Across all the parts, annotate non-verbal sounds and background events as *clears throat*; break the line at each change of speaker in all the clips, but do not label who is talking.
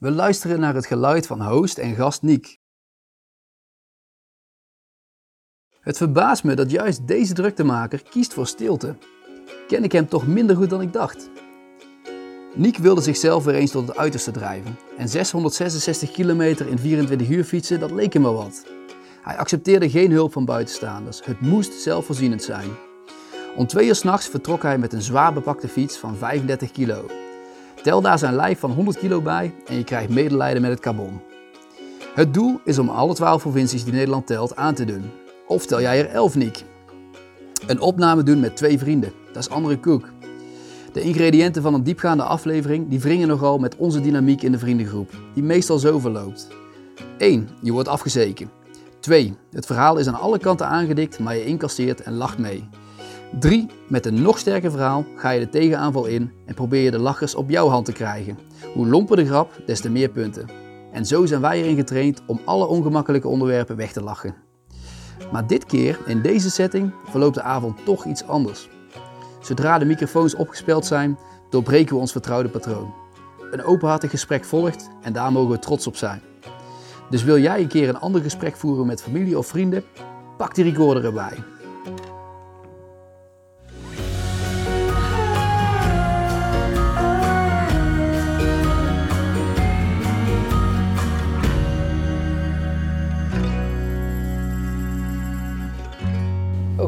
We luisteren naar het geluid van host en gast Niek. Het verbaast me dat juist deze druktemaker kiest voor stilte. Ken ik hem toch minder goed dan ik dacht. Niek wilde zichzelf weer eens tot het uiterste drijven. En 666 kilometer in 24 uur fietsen, dat leek hem wel wat. Hij accepteerde geen hulp van buitenstaanders. Het moest zelfvoorzienend zijn. Om twee uur s'nachts vertrok hij met een zwaar bepakte fiets van 35 kilo. Tel daar zijn lijf van 100 kilo bij en je krijgt medelijden met het carbon. Het doel is om alle 12 provincies die Nederland telt aan te doen. Of tel jij er 11 niet? Een opname doen met twee vrienden, dat is andere koek. De ingrediënten van een diepgaande aflevering die wringen nogal met onze dynamiek in de vriendengroep, die meestal zo verloopt. 1. Je wordt afgezeken. 2. Het verhaal is aan alle kanten aangedikt, maar je incasseert en lacht mee. 3. Met een nog sterker verhaal ga je de tegenaanval in en probeer je de lachers op jouw hand te krijgen. Hoe lomper de grap, des te meer punten. En zo zijn wij erin getraind om alle ongemakkelijke onderwerpen weg te lachen. Maar dit keer, in deze setting, verloopt de avond toch iets anders. Zodra de microfoons opgespeld zijn, doorbreken we ons vertrouwde patroon. Een openhartig gesprek volgt en daar mogen we trots op zijn. Dus wil jij een keer een ander gesprek voeren met familie of vrienden? Pak die recorder erbij.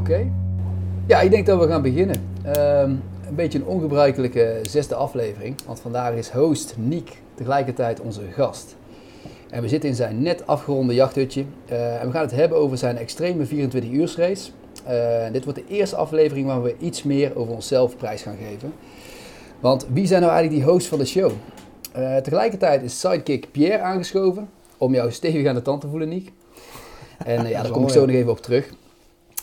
Oké. Ja, ik denk dat we gaan beginnen. Ehm, een beetje een ongebruikelijke zesde aflevering, want vandaag is host Niek tegelijkertijd onze gast. En we zitten in zijn net afgeronde jachthutje eh, en we gaan het hebben over zijn extreme 24 uur race. Eh, dit wordt de eerste aflevering waar we iets meer over onszelf prijs gaan geven. Want wie zijn nou eigenlijk die hosts van de show? Eh, tegelijkertijd is sidekick Pierre aangeschoven om jou stevig aan de tand te voelen, Niek. En ja, *laughs* daar kom ik zo nog even op terug.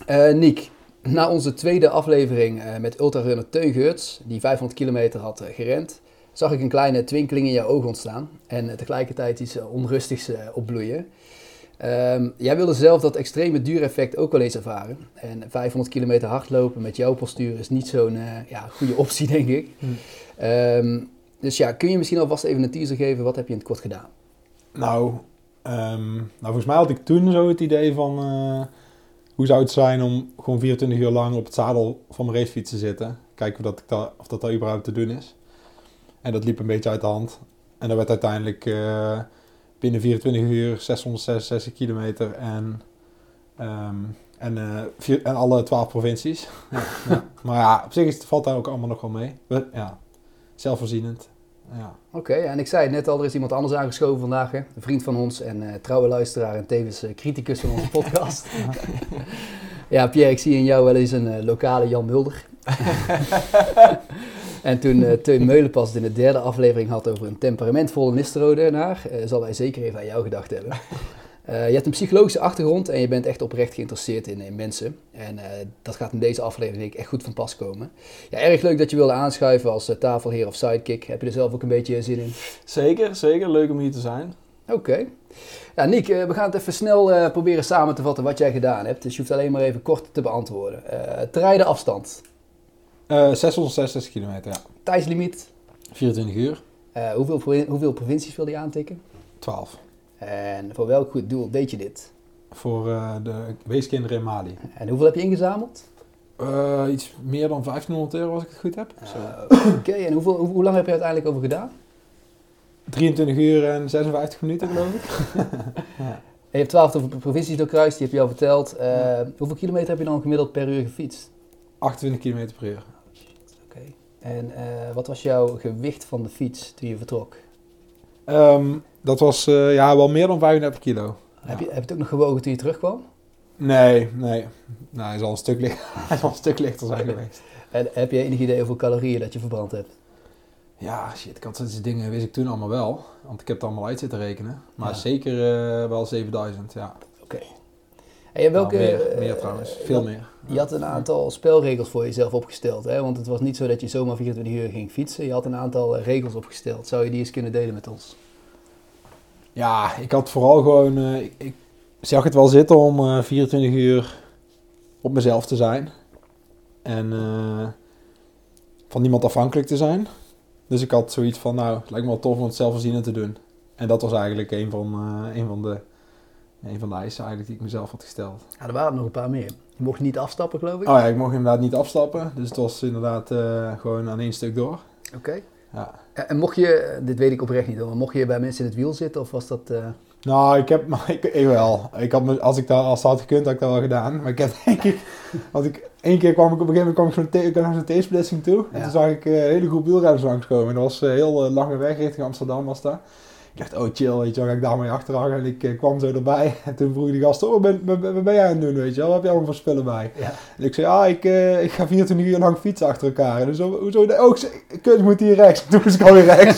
Uh, Niek, na onze tweede aflevering uh, met ultrarunner Teun Geurts, die 500 kilometer had uh, gerend, zag ik een kleine twinkeling in jouw oog ontstaan en tegelijkertijd iets onrustigs opbloeien. Um, jij wilde zelf dat extreme duureffect ook wel eens ervaren. En 500 kilometer hardlopen met jouw postuur is niet zo'n ja, goede optie, *laughs* denk ik. Hm. Um, dus ja, kun je misschien alvast even een teaser geven, wat heb je in het kort gedaan?
Nou, um, nou volgens mij had ik toen zo het idee van hoe zou het zijn om gewoon 24 uur lang op het zadel van mijn racefiets te zitten? Kijken of dat, dat, of dat, dat überhaupt te doen is. En dat liep een beetje uit de hand. En dat werd uiteindelijk uh, binnen 24 uur 666 kilometer en, um, en, uh, vier, en alle 12 provincies. ja, ja. *laughs* Maar ja, op zich is het, valt daar ook allemaal nog wel mee. Ja, zelfvoorzienend. Ja.
Oké, okay, en ik zei het net al, er is iemand anders aangeschoven vandaag. Hè? Een vriend van ons en uh, trouwe luisteraar en tevens uh, criticus van onze *laughs* podcast. *laughs* ja, Pierre, ik zie in jou wel eens een uh, lokale Jan Mulder. *laughs* en toen Teun Meulenpas het in de derde aflevering had over een temperamentvolle Nisterode-naar, zal hij zeker even aan jou gedacht hebben. Uh, je hebt een psychologische achtergrond en je bent echt oprecht geïnteresseerd in, in mensen. En uh, dat gaat in deze aflevering echt goed van pas komen. Ja, erg leuk dat je wilde aanschuiven als uh, tafelheer of sidekick. Heb je er zelf ook een beetje zin in?
Zeker, zeker. Leuk om hier te zijn.
Oké. Okay. Ja, Niek, we gaan het even snel proberen samen te vatten wat jij gedaan hebt. Dus je hoeft alleen maar even kort te beantwoorden. te afstand?
666 kilometer, ja.
Tijdslimiet?
24 uur.
hoeveel, hoeveel provincies wil je aantikken?
12.
En voor welk goed doel deed je dit?
Voor uh, de weeskinderen in Mali.
En hoeveel heb je ingezameld?
Uh, iets meer dan 1500 euro als ik het goed heb.
Uh, Oké, okay. en hoeveel, hoe, hoe, lang heb je uiteindelijk over gedaan?
23 uur en 56 minuten geloof ik. *laughs*
ja. Je hebt 12 provincies doorkruist, die heb je al verteld. Ja. Hoeveel kilometer heb je dan gemiddeld per uur gefietst?
28 kilometer per uur.
Oké. Okay. En wat was jouw gewicht van de fiets toen je vertrok?
Um, dat was uh, ja, wel meer dan 35 kilo.
Heb, je, heb je het ook nog gewogen toen je terugkwam?
Nee, nee. Nou, hij, is al een stuk licht, *laughs* hij is al een stuk lichter zijn geweest.
En heb je enig idee hoeveel calorieën dat je verbrand hebt?
Ja, shit, ik had deze dingen wist ik toen allemaal wel. Want ik heb het allemaal uit zitten rekenen. Maar ja. zeker uh, wel 7000, ja.
En welke,
nou, meer, meer trouwens, veel meer.
Je had een aantal spelregels voor jezelf opgesteld, hè? want het was niet zo dat je zomaar 24 uur ging fietsen. Je had een aantal regels opgesteld. Zou je die eens kunnen delen met ons?
Ja, ik had vooral gewoon... Uh, ik, ik, zag het wel zitten om uh, 24 uur op mezelf te zijn. En uh, van niemand afhankelijk te zijn. Dus ik had zoiets van, nou, het lijkt me wel tof om het zelfvoorzienend te doen. En dat was eigenlijk een van, eh, een van, de, een van de eisen eigenlijk die ik mezelf had gesteld.
Ja, er waren nog een paar meer. Je mocht niet afstappen, geloof ik.
Oh ja, ik mocht inderdaad niet afstappen. Dus het was inderdaad eh, gewoon aan één stuk door.
Oké.
Ja.
En mocht je, dit weet ik oprecht niet hoor, maar mocht je bij mensen in het wiel zitten of was dat... eh,
Nou, ik heb, *laughs* maar ik, ik wel. Ik had, me- als ik dat, als dat had gekund, had ik dat wel gedaan. Maar ik heb *laughs* denk ik, want ik, één keer kwam ik op een gegeven moment kwam ik naar zo'n T-splitsing toe. En toen zag ik eh, een hele groep wielrenners langskomen. En dat was een heel eh, lange weg richting Amsterdam was dat. Ik dacht, oh chill, weet je wel, ga ik daar mee achteraan. En ik eh, kwam zo erbij. *laughs* En toen vroeg die gast, oh, ben, ben- wat ben jij aan het doen, weet je wel? Wat heb je allemaal voor spullen bij?
ja.
En ik zei, ah, ik, eh, ik ga 24 uur lang fietsen achter elkaar. En dus, hoezo? Oh, ik zei, kut, moet hier rechts. *laughs* Toen moest ik alweer rechts.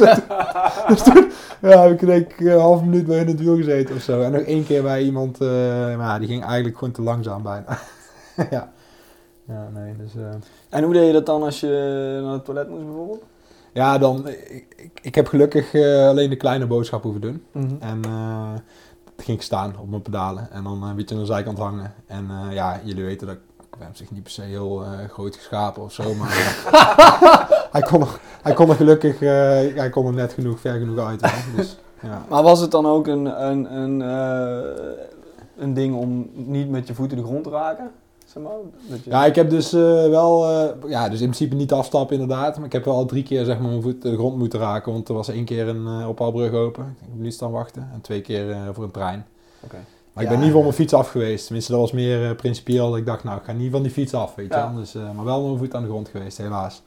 *laughs* dus toen ja, heb ik denk een half minuut bij in het wiel gezeten of zo. En nog één keer bij iemand, eh, maar die ging eigenlijk gewoon te langzaam bijna. ja. Ja, nee, dus...
En hoe deed je dat dan als je naar het toilet moest bijvoorbeeld?
Ja, dan... Ik, ik, heb gelukkig eh, alleen de kleine boodschap hoeven doen. En eh toen ging ik staan op mijn pedalen en dan een beetje aan de zijkant hangen. En eh, ja, jullie weten dat ik ik ben zich niet per se heel eh, groot geschapen of zo, maar *laughs* hij, kon er, hij kon er gelukkig, eh, hij kon er net genoeg, ver genoeg uit. Dus, ja.
Maar was het dan ook een, een, een, eh, een ding om niet met je voeten de grond te raken? Zeg maar? Dat je...
ja, ik heb dus eh, wel, eh, ja, dus in principe niet afstappen inderdaad, maar ik heb wel al drie keer zeg maar mijn voet de grond moeten raken, want er was één keer een uh, ophaalbrug open, ik heb niet staan wachten, en twee keer eh, voor een trein.
Oké.
Maar ik ben niet van mijn fiets af geweest. Tenminste, dat was meer eh, principieel. dat Ik dacht, nou, ik ga niet van die fiets af, weet je
Ja.
wel. Dus, eh, maar wel met mijn voet aan de grond geweest, helaas.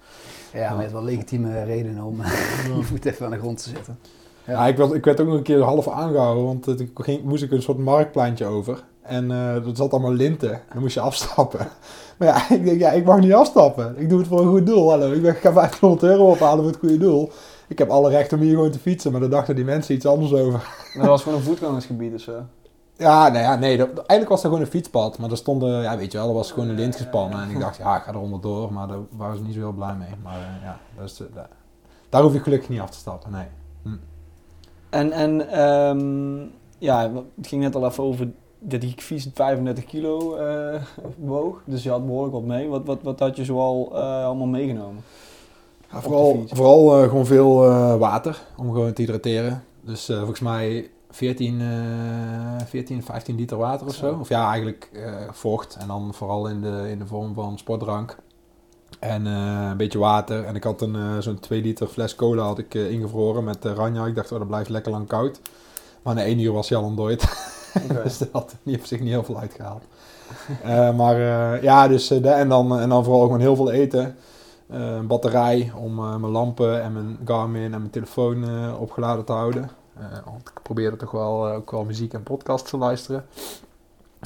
Ja, is wel legitieme reden om eh, *laughs* je voet even aan de grond te zetten. Ja.
Ja. ik, werd, ik werd ook nog een keer half aangehouden, want eh, toen ging, moest ik een soort marktpleintje over. En eh er zat allemaal linten. Dan moest je afstappen. *laughs* Maar ja, ik denk, ja, ik mag niet afstappen. Ik doe het voor een goed doel. Hallo, ik, ben, ik ga 500 euro ophalen voor het goede doel. Ik heb alle recht om hier gewoon te fietsen, maar daar dachten die mensen iets anders over. *laughs*
Dat was gewoon een voetgangersgebied of zo.
Ja, nou ja, nee, dat- eigenlijk was dat gewoon een fietspad. Maar er stonden, ja, weet je wel, er was gewoon een lint gespannen. En ik dacht, ja, ik ga er onderdoor. Maar daar waren ze niet zo heel blij mee. Maar eh, ja, dat is, eh, daar, hoef ik gelukkig niet af te stappen, nee.
En, en ehm, ja, het ging net al even over dat die fiets 35 kilo eh, woog. Dus je had behoorlijk wat mee. Wat, wat, wat had je zoal eh, allemaal meegenomen?
Ja, vooral vooral eh, gewoon veel water om gewoon te hydrateren. Dus volgens mij 14, eh 14, 15 liter water of zo. Of ja, eigenlijk vocht. En dan vooral in de, in de vorm van sportdrank. En een beetje water. En ik had een, zo'n 2 liter fles cola had ik, ingevroren met ranja. Ik dacht, oh, dat blijft lekker lang koud. Maar na één uur was hij al ontdooid. *laughs* *laughs* dus dat had niet op zich niet heel veel uitgehaald. Eh, maar eh, ja, dus eh, de- en, dan, en dan vooral gewoon heel veel eten. Een batterij om mijn lampen en mijn Garmin en mijn telefoon opgeladen te houden. Want ik probeerde toch wel, ook wel muziek en podcasts te luisteren.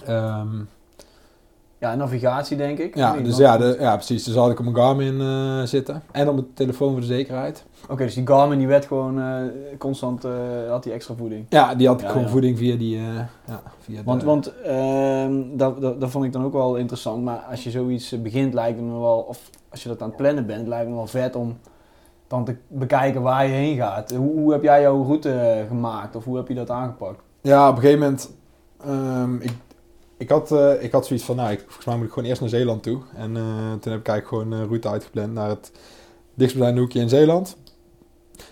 Ehm,
Ja, navigatie denk ik.
ja, dus ja, de, ja, precies. Dus had ik op mijn Garmin eh, zitten. En op mijn telefoon voor de zekerheid.
Oké, dus die Garmin die werd gewoon eh, constant, eh, had die extra voeding.
Ja, die had ik
Ja,
gewoon
ja.
voeding via die... ja, via
Want,
de,
want ehm, dat, dat, dat vond ik dan ook wel interessant. Maar als je zoiets begint, lijkt het me wel, of als je dat aan het plannen bent, lijkt het me wel vet om dan te bekijken waar je heen gaat. Hoe, hoe heb jij jouw route gemaakt of hoe heb je dat aangepakt?
Ja, op een gegeven moment. ehm, ik, ik, had, eh, ik had zoiets van, nou, ik, volgens mij moet ik gewoon eerst naar Zeeland toe. En eh, toen heb ik eigenlijk gewoon een route uitgepland naar het dichtstbijzijnde hoekje in Zeeland.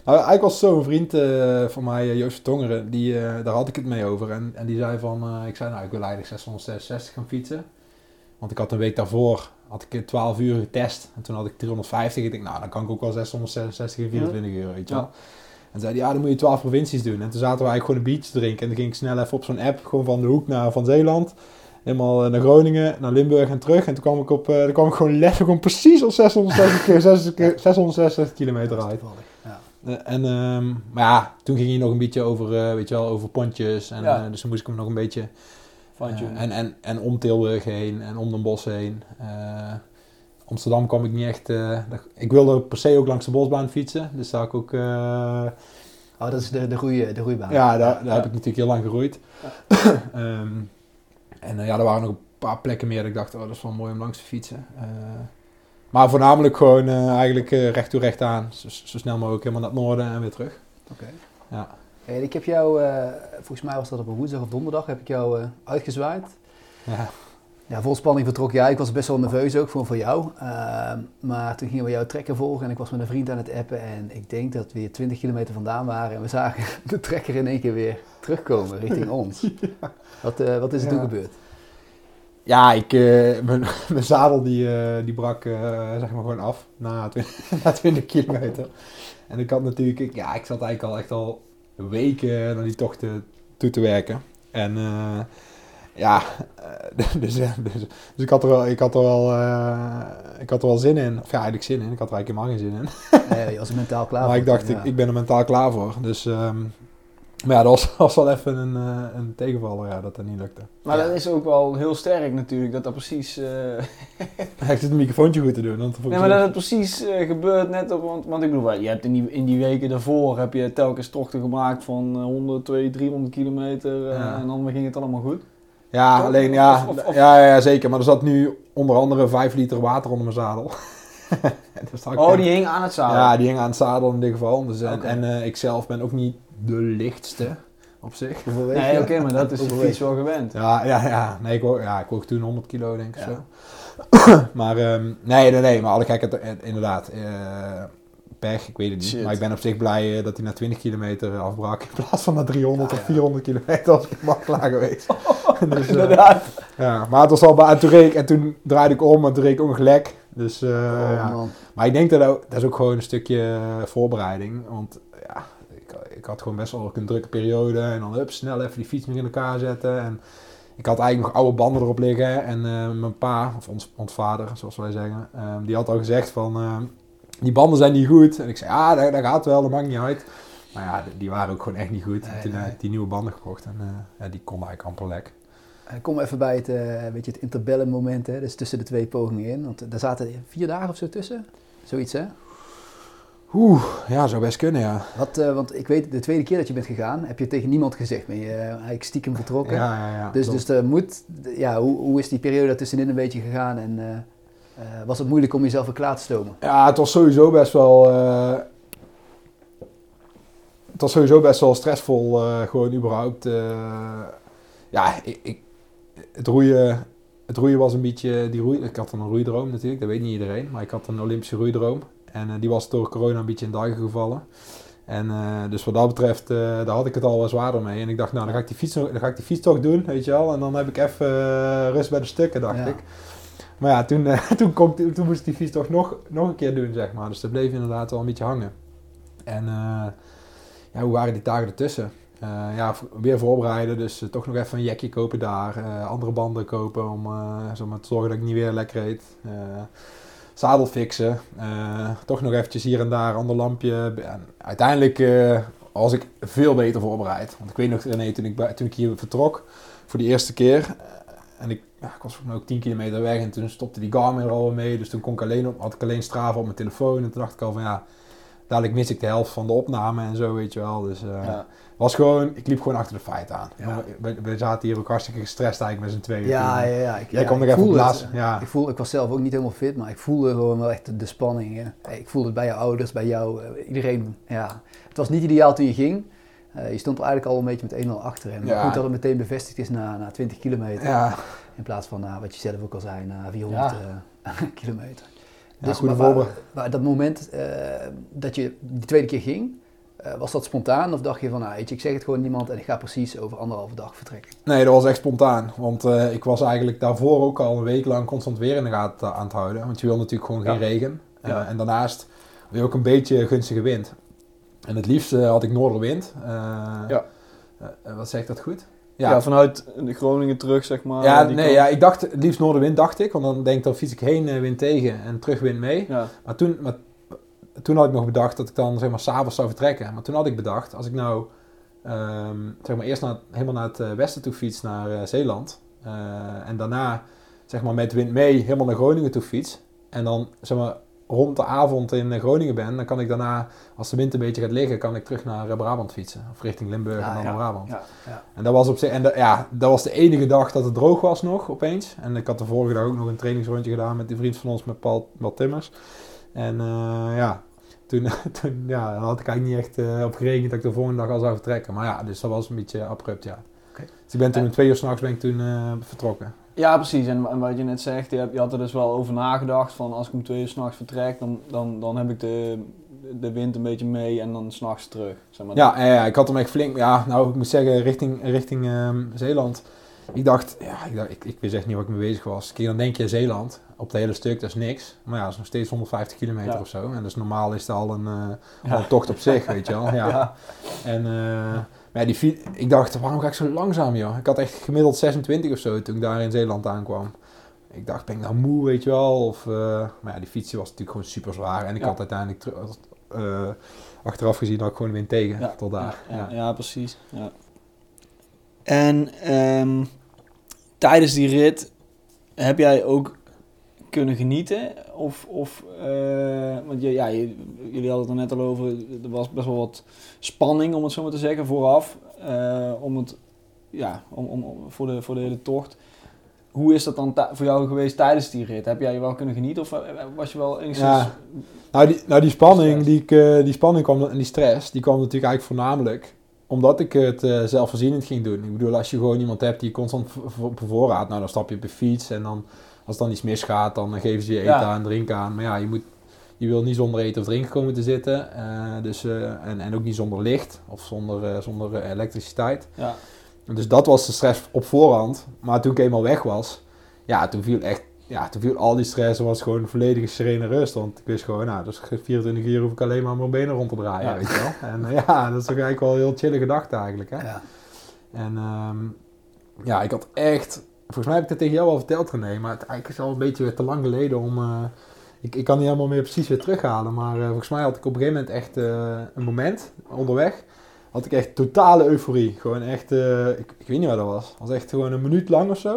Nou, eigenlijk was het zo een vriend eh, van mij, eh, Joost Tongeren, die, eh, daar had ik het mee over. En, en die zei van, eh, ik zei nou, ik wil eigenlijk 666 gaan fietsen. Want ik had een week daarvoor, had ik in 12 uur getest. En toen had ik 350. Ik denk, nou, dan kan ik ook wel 666 in 24 uur, weet je wel.
Ja.
En zei hij, ja, dan moet je 12 provincies doen. En toen zaten we eigenlijk gewoon een biertje te drinken. En toen ging ik snel even op zo'n app, gewoon van de hoek naar Van Zeeland. Helemaal eh, naar Groningen, naar Limburg en terug. En toen kwam ik, op, eh, toen kwam ik gewoon letterlijk gewoon precies op 660, keer 660 666 kilometer uit.
Ja.
Eh, en, ehm, maar ja, toen ging hij nog een beetje over, weet je wel, over pontjes. En,
Ja.
dus toen moest ik hem nog een beetje... Eh, en, en, en om Tilburg heen en om Den Bosch heen. Amsterdam kwam ik niet echt... eh, ik wilde per se ook langs de bosbaan fietsen. Dus daar ook... eh,
Oh, dat is de, de, goede, de goede baan.
ja, daar, daar
Ja.
heb ik natuurlijk heel lang geroeid. *coughs* Ehm, en eh, ja, er waren nog een paar plekken meer dat ik dacht, oh, dat is wel mooi om langs te fietsen. Maar voornamelijk gewoon eigenlijk recht toe recht aan. Zo, zo snel mogelijk helemaal naar het noorden en weer terug.
Oké.
Ja.
Hey, ik heb jou, volgens mij was dat op een woensdag of donderdag, heb ik jou uitgezwaaid.
Ja.
Ja, vol spanning vertrok jij. Ik was best wel nerveus ook, voor, voor jou. Ehm, maar toen gingen we jouw trekker volgen en ik was met een vriend aan het appen. En ik denk dat we weer 20 kilometer vandaan waren. En we zagen *laughs* de trekker in één keer weer terugkomen richting *laughs* ons. Wat, eh, wat is er
Ja.
toen gebeurd?
Ja, ik, eh, mijn, *laughs* mijn zadel die, eh, die brak zeg maar gewoon af na 20, na 20 kilometer. En ik had natuurlijk, ik, ja, ik zat eigenlijk al echt al weken naar die tochten toe te werken. En ja, eh, *laughs* dus, eh, dus, dus ik had er wel, ik had er wel, eh, ik had er wel zin in. Of ja, eigenlijk zin in. Ik had er eigenlijk helemaal geen zin in. *laughs*
Eh, je was er mentaal klaar
maar
voor
ik dacht, ik, ik ben er mentaal klaar voor. Dus, ehm, maar ja, dat was, *laughs* was wel even een, eh, een tegenvaller, ja, dat dat niet lukte.
Maar
Ja.
dat is ook wel heel sterk natuurlijk, dat dat precies...
Hij zit het microfoontje goed te doen. Want
Nee, maar dat het precies gebeurt net op, want, want ik bedoel, je hebt in die, in die weken daarvoor heb je telkens tochten gemaakt van eh, 100, 200, 300 kilometer
Ja.
en dan ging het allemaal goed.
Ja, alleen ja,
Of- of- of-
ja, ja, zeker. Maar er zat nu onder andere 5 liter water onder mijn zadel. *laughs* Dus ik
Oh, die hing aan het zadel.
Ja, die hing aan het zadel in dit geval. Dus, en eh, ik zelf ben ook niet de lichtste op zich.
Nee,
je?
oké, maar dat is *laughs*
Hoeveel
fiets wel gewend.
Ja, ja, ja. Nee, ik woog, ja, ik woog toen 100 kilo, denk ik
Ja.
zo. *clears throat* maar ehm, nee, nee, nee. Maar alle gekheid, eh, inderdaad. eh, pech, ik weet het niet.
Shit.
Maar ik ben op zich blij eh, dat hij na 20 kilometer afbrak. In plaats van na 300
Ja,
of
ja.
400 kilometer was ik maar klaar geweest. *laughs* dus, eh,
Inderdaad.
Ja, maar het was al bij, en toen, reed ik, en toen draaide ik om en toen reed ik. Dus, eh,
Oh,
ja. Maar ik denk dat dat is ook gewoon een stukje eh, voorbereiding. Want ja, ik, ik had gewoon best wel ook een drukke periode. En dan snel even die fiets nog in elkaar zetten. En ik had eigenlijk nog oude banden erop liggen. En eh, mijn pa, of ons, ons vader, zoals wij zeggen, eh, die had al gezegd van... die banden zijn niet goed. En ik zei, ja, dat, dat gaat wel, dat maakt niet uit. Maar ja, die- waren ook gewoon echt niet goed.
Nee,
toen
nee.
heb ik die nieuwe banden gekocht. En eh, ja, die konden eigenlijk amper lek.
Eh, Kom even bij het, eh, weet je, het interbellum moment, hè? dus tussen de twee pogingen in. Want daar zaten vier dagen of zo tussen. Zoiets, hè?
Oeh, ja, zou best kunnen, ja.
Wat, want ik weet, de tweede keer dat je bent gegaan, heb je tegen niemand gezegd. Ben je eigenlijk stiekem vertrokken.
Ja, ja, ja.
dus,
klopt.
dus moet, ja, hoe, hoe is die periode daartussenin een beetje gegaan? En was het moeilijk om jezelf weer klaar te stomen?
Ja, het was sowieso best wel. eh, het was sowieso best wel stressvol, eh, gewoon überhaupt. eh, ja, ik, ik, het, roeien, het roeien was een beetje. Die roei, ik had dan een roeidroom natuurlijk, dat weet niet iedereen. Maar ik had een Olympische roeidroom. En eh, die was door corona een beetje in duigen gevallen. En eh, dus wat dat betreft, eh, daar had ik het al wel zwaarder mee. En ik dacht, nou, dan ga ik die fiets, dan ga ik die fiets toch doen, weet je wel. En dan heb ik even eh, rust bij de stukken, dacht
Ja.
ik. Maar ja, toen, eh, *laughs* toen, toen moest ik die fiets toch nog, nog een keer doen, zeg maar. Dus dat bleef inderdaad wel een beetje hangen. En eh, ja, hoe waren die dagen ertussen? Eh, ja, weer voorbereiden, dus toch nog even een jekje kopen daar. andere banden kopen om te zorgen dat ik niet weer lek reed. Zadel fixen. toch nog eventjes hier en daar ander lampje. Uiteindelijk was ik veel beter voorbereid. Want ik weet nog, René, toen ik, toen ik hier vertrok voor die eerste keer. en ik, ja, ik was volgens mij ook 10 kilometer weg en toen stopte die Garmin er al mee. Dus toen kon ik alleen op, had ik alleen Strava op mijn telefoon. En toen dacht ik al van ja, dadelijk mis ik de helft van de opname en zo, weet je wel. Dus eh,
Ja.
was gewoon, ik liep gewoon achter de feiten aan.
Ja.
We, we zaten hier ook hartstikke gestrest eigenlijk met z'n tweeën.
Ja,
toen.
ja, ja. Ik,
Jij
ja,
kwam nog
ik
even op
het.
Ja.
Ik, voel, ik was zelf ook niet helemaal fit, maar ik voelde gewoon wel echt de spanning. hè. Ik voelde het bij je ouders, bij jou, eh, iedereen. Ja. Het was niet ideaal toen je ging. Eh, je stond er eigenlijk al een beetje met 1-0 achter. En goed dat het meteen bevestigd is na, na 20 kilometer.
Ja,
In plaats van, na wat je zelf ook al zei, na 400 eh, *laughs* kilometer.
Ja,
dus maar waar-
voorbereid-
waar dat moment eh, dat je die tweede keer ging, eh, was dat spontaan? Of dacht je van, nou, weet je, ik zeg het gewoon niemand en ik ga precies over anderhalve dag vertrekken?
Nee, dat was echt spontaan. Want eh, ik was eigenlijk daarvoor ook al een week lang constant weer in de gaten aan het houden. Want je wil natuurlijk gewoon geen
Ja.
regen. Eh,
Ja.
en daarnaast wil je ook een beetje gunstige wind. En het liefst eh, had ik noorderwind. Eh,
Ja.
eh, eh, wat zegt dat goed?
Ja. vanuit de Groningen terug, zeg maar.
ja, nee,
kant.
ja, ik dacht het liefst noordenwind, dacht ik. Want dan denk ik, dan fiets ik heen, eh, wind tegen en terug wind mee.
Ja.
Maar toen, maar, toen had ik nog bedacht dat ik dan zeg maar s'avonds zou vertrekken. Maar toen had ik bedacht, als ik nou ehm, zeg maar eerst naar, helemaal naar het eh, westen toe fiets, naar eh, Zeeland. en daarna zeg maar met wind mee helemaal naar Groningen toe fiets. En dan zeg maar rond de avond in Groningen ben, dan kan ik daarna, als de wind een beetje gaat liggen, kan ik terug naar eh, Brabant fietsen. Of richting Limburg
Ja,
en dan
ja.
naar Brabant.
Ja, ja.
En dat was op zich, en ja, dat was de enige dag dat het droog was nog opeens. En ik had de vorige dag ook nog een trainingsrondje gedaan met die vriend van ons, met Paul, Paul Timmers. En eh, ja, toen, *laughs* toen ja, had ik eigenlijk niet echt eh, op gerekend dat ik de volgende dag al zou vertrekken. Maar ja, dus dat was een beetje abrupt, ja. Dus ik ben toen om twee uur s'nachts ben ik toen vertrokken.
Ja, precies. En, en wat je net zegt, je, hebt- je had er dus wel over nagedacht van als ik om twee uur s'nachts vertrek, dan, dan, dan heb ik de, de wind een beetje mee en dan s'nachts terug. Zeg maar.
Ja, ja, ik had hem echt flink, ja, nou ik moet zeggen, richting, richting ehm, Zeeland. Ik dacht, ja, ik, dacht, ik, ik wist echt niet wat ik mee bezig was. Kijk, dan denk je Zeeland, op het hele stuk, dat is niks. Maar ja, dat is nog steeds 150 kilometer
Ja.
of zo. En dus normaal is het al een, eh, al een tocht op zich, weet je wel. *laughs* Ja.
Ja.
En eh, maar ja, die fiets, ik dacht, waarom ga ik zo langzaam, joh? Ik had echt gemiddeld 26 of zo toen ik daar in Zeeland aankwam. Ik dacht, ben ik nou moe, weet je wel? Of, eh, maar ja, die fiets was natuurlijk gewoon super zwaar. En ik
Ja.
had uiteindelijk eh, achteraf gezien dat ik gewoon weer tegen
Ja,
tot daar.
Ja,
Ja.
ja, ja, precies. Ja. En ehm, tijdens die rit heb jij ook kunnen genieten? Of, of eh, want je, ja, je- jullie hadden het er net al over, er was best wel wat spanning, om het zo maar te zeggen, vooraf. eh, om het, ja, om, om, om- voor, de, voor de hele tocht. Hoe is dat dan voor jou geweest tijdens die rit? Heb jij je wel kunnen genieten of eh, was je wel enigszins...
Ja. Nou, die, nou, die spanning, die, ik, die spanning kwam, en die stress, die kwam natuurlijk eigenlijk voornamelijk omdat ik het eh, zelfvoorzienend ging doen. Ik bedoel, als je gewoon iemand hebt die constant v- v- bevoorraadt, nou dan stap je op de fiets en dan, als dan iets misgaat, dan geven ze je eten
Ja.
aan, drinken aan. Maar ja, je, moet, je wil niet zonder eten of drinken komen te zitten. eh, dus, eh, en, en ook niet zonder licht of zonder, eh, zonder elektriciteit.
Ja,
Dus dat was de stress op voorhand. Maar toen ik eenmaal weg was, ja, toen viel echt, ja, toen viel al die stress, was gewoon een volledige serene rust. Want ik wist gewoon, nou, dus 24 uur hoef ik alleen maar mijn benen rond te draaien,
Ja.
weet je wel. En ja, dat is toch eigenlijk wel een heel chille gedachte eigenlijk, hè.
Ja.
En ehm, ja, ik had echt, volgens mij heb ik het tegen jou al verteld René, maar het eigenlijk is al een beetje te lang geleden om, eh, ik, ik kan niet helemaal meer precies weer terughalen. Maar eh, volgens mij had ik op een gegeven moment echt eh, een moment onderweg had ik echt totale euforie. Gewoon echt, ik, ik weet niet waar dat was. Het was echt gewoon een minuut lang of zo.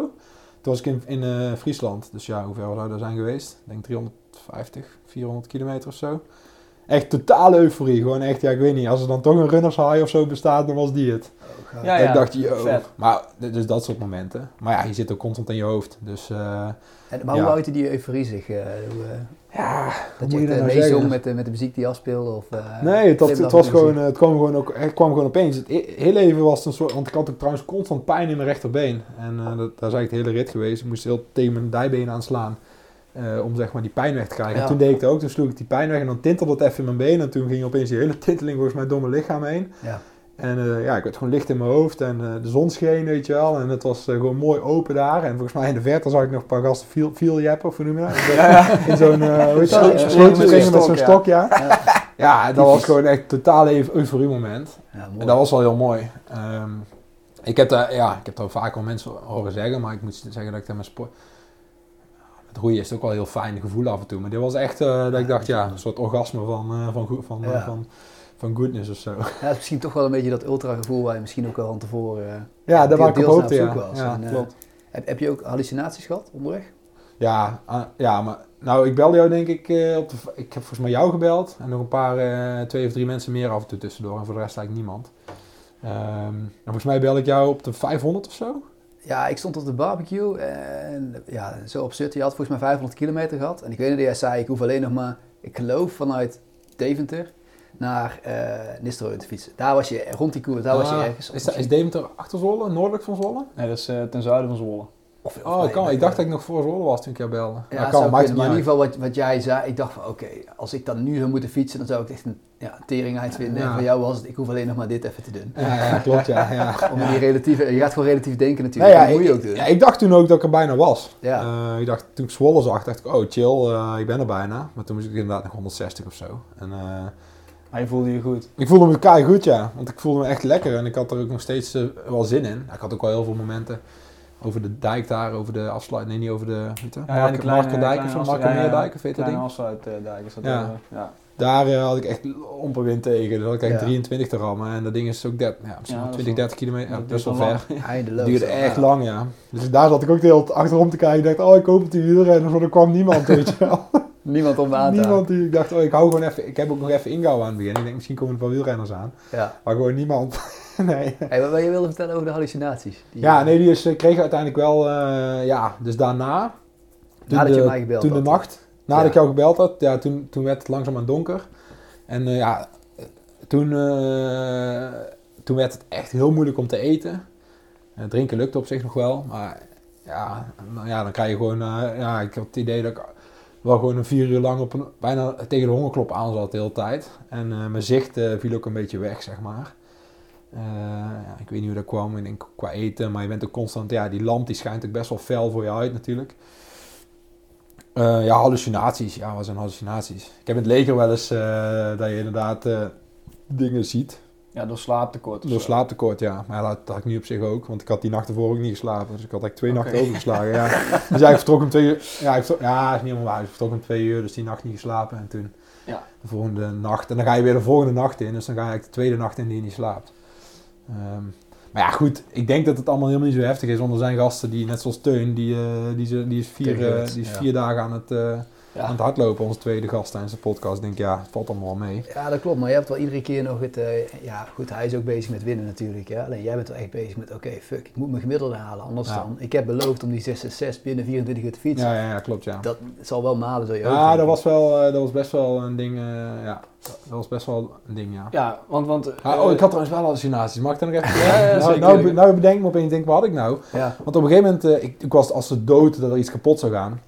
Toen was ik in, in Friesland. Dus ja, hoe ver zou dat zijn geweest? Ik denk 350, 400 kilometer of zo. Echt totale euforie. Gewoon echt, ja, ik weet niet. Als er dan toch een runners high of zo bestaat, dan was die het.
Ja,
Dat ik dacht, yo.
vet.
Maar, dus dat soort momenten. Maar ja, je zit ook constant in je hoofd. Dus eh,
En, maar
Ja.
hoe uitte die euforie zich? eh, hoe, eh,
ja,
dat
moet
je
je dat
eh,
nou zeggen?
met, de- met de muziek die afspeelde? Of, eh,
Nee, het, was- het, was gewoon, het kwam gewoon ook, het kwam gewoon opeens. Het, heel even was het een soort, want ik had ook trouwens constant pijn in mijn rechterbeen. En eh, dat, daar is eigenlijk de hele rit geweest. Ik moest heel tegen mijn dijbeen aanslaan. eh, om zeg maar die pijn weg te krijgen.
Ja.
En toen deed ik het ook, toen sloeg ik die pijn weg en dan tintelde het even in mijn been. En toen ging opeens die hele tinteling volgens mij door mijn lichaam heen.
Ja.
En eh, ja, ik werd gewoon licht in mijn hoofd en eh, de zon scheen, weet je wel. En het was eh, gewoon mooi open daar. En volgens mij in de verte zag ik nog een paar gasten viel, viel jeppen, of hoe noem je dat? In zo'n- Slootje
met zo'n
met zo'n
stok,
ja.
Ja.
Ja, dat was gewoon echt totale eu- euforie moment.
Ja.
En dat was wel heel mooi. Ehm, ik heb daar, ja, ik heb daar vaak al mensen horen zeggen, maar ik moet zeggen dat ik daar met sport... Met roeien is het ook wel een heel fijn gevoel af en toe. Maar dit was echt dat ik dacht, ja, een soort orgasme van, van, van, van, van goodness of zo.
Ja, het is misschien toch wel een beetje dat ultra gevoel waar je misschien ook al van tevoren... eh,
Ja, daar waar ik op
deels naar
hoopte,
op
ja.
zoek was.
Ja,
En, eh,
klopt.
heb, heb je ook hallucinaties gehad onderweg?
Ja, ah, ja, maar nou, ik belde jou denk ik eh, op de, ik heb volgens mij jou gebeld en nog een paar, eh, twee of drie mensen meer af en toe tussendoor en voor de rest eigenlijk niemand. Ehm, en volgens mij belde ik jou op de 500 of zo.
Ja, ik stond op de barbecue en ja, zo op. Je had volgens mij 500 kilometer gehad. En ik weet dat jij zei, ik hoef alleen nog maar, ik geloof vanuit Deventer naar eh Nistelrooy te fietsen. Daar was je, rond die koers, daar was je
Ah,
ergens.
Is, is Deventer achter Zwolle, noordelijk van Zwolle?
Nee, dat is eh, ten zuiden van Zwolle.
Of- of
Oh,
nee,
kan.
nee,
Ik dacht dat ik nog voor Zwolle was toen ik jou belde.
Ja,
kan,
maar in ieder geval wat, wat jij zei, ik dacht van oké, als ik dan nu zou moeten fietsen, dan zou ik echt een ja, teringheid vinden.
Ja.
En voor jou was het, ik hoef alleen nog maar dit even te doen.
Ja, ja, klopt, ja. ja. *laughs*
Om die relatieve, je gaat gewoon relatief denken
Nou
natuurlijk,
ja,
dat moet je
ik,
ook doen.
ja, ik dacht toen ook dat ik er bijna was.
Ja.
Eh, ik dacht, toen ik Zwolle zag, dacht ik, oh chill, eh, ik ben er bijna. Maar toen moest ik inderdaad nog 160 of zo. En, eh,
Maar je voelde je goed.
Ik voelde me kei goed, ja. Want ik voelde me echt lekker en ik had er ook nog steeds eh, wel zin in. Ik had ook wel heel veel momenten over de dijk daar, over de afsluit. Nee, niet over de. Weet je,
Ja, ja,
Marken,
die kleine-
Markendijk of zo,
afsluit-
Markenmeerdijk of weet dat ding.
afsluitdijk is dat.
Ja.
eh, ja.
Daar eh, had ik echt amper wind tegen. Dus had ik echt
Ja.
23 te rammen. En dat ding is ook 30, ja, misschien
Ja,
wel
dat is
20,
wel-
30 kilometer. Ja,
dat
best wel ver. Het duurde
Ja.
echt lang, ja. Dus daar zat ik ook de hele tijd achterom te kijken. Ik dacht, oh, ik hoop dat die wielrenners, maar er kwam niemand, weet je wel. *laughs*
Niemand om aan te
Niemand die, ik dacht, oh, ik hou gewoon even, ik heb ook nog even ingehouden aan het begin. Ik denk, misschien komen er wel wielrenners aan.
Ja.
Maar gewoon niemand. *laughs* nee.
Hey, wat je wilde vertellen over de hallucinaties? Die,
Ja, nee, die is, eh, kreeg uiteindelijk wel, eh, ja, dus daarna. toen
Nadat je
de-
mij gebeld
Toen de
had.
nacht, nadat
Ja.
ik jou gebeld had, ja, toen, toen werd het langzaamaan donker. En eh, ja, toen, toen werd het echt heel moeilijk om te eten. Drinken lukt op zich nog wel, maar ja, nou ja dan krijg je gewoon, ja, ik had het idee dat ik wel gewoon een vier uur lang op een, bijna tegen de hongerklop aan zat de hele tijd. En eh, mijn zicht eh, viel ook een beetje weg, zeg maar. Eh, ja, ik weet niet hoe dat kwam, ik denk qua eten, maar je bent ook constant, ja, die lamp die schijnt ook best wel fel voor je uit natuurlijk. Ja, hallucinaties. Ja, wat zijn hallucinaties? Ik heb in het leger wel eens dat je inderdaad dingen ziet.
Ja, door slaaptekort.
Door
zo.
slaaptekort, ja. Maar dat, had ik nu op zich ook. Want ik had die nacht ervoor ook niet geslapen. Dus ik had eigenlijk twee nachten overgeslagen. Ja. *laughs* Dus ik vertrok om twee uur. Ja, ik vertrok, ja, is niet helemaal waar. Ik vertrok om twee uur, dus die nacht niet geslapen. En toen
Ja.
de volgende nacht. En dan ga je weer de volgende nacht in. Dus dan ga je eigenlijk de tweede nacht in die je niet slaapt. Ehm, maar ja, goed. Ik denk dat het allemaal helemaal niet zo heftig is. Want er zijn gasten die, net zoals Teun, die, eh, die, die is, vier, eh, die is
ja.
vier dagen aan het, eh,
Ja.
aan het hardlopen. Onze tweede gast tijdens de podcast. Ik denk, ja, het valt allemaal wel mee.
Ja, dat klopt. Maar je hebt wel iedere keer nog het... eh, ja, goed, hij is ook bezig met winnen natuurlijk. Ja. Alleen jij bent wel echt bezig met... Oké, fuck, ik moet mijn gemiddelde halen. Anders
Ja.
dan... Ik heb beloofd om die 666 binnen 24 uur te fietsen.
Ja, ja, ja klopt, ja.
Dat zal wel malen, zou je ook
Ja, dat was, wel, eh, dat was best wel een ding. eh, ja, dat was best wel een ding, ja.
Ja, want... want
Ah, oh, ik had trouwens wel hallucinaties. Mag ik dat nog even *laughs*
Ja, ja,
nou,
zeker.
nou, nou bedenk ik me opeens, denk, wat had ik nou?
Ja,
Want op een gegeven moment, eh, ik, ik was als de dood dat er iets kapot zou gaan.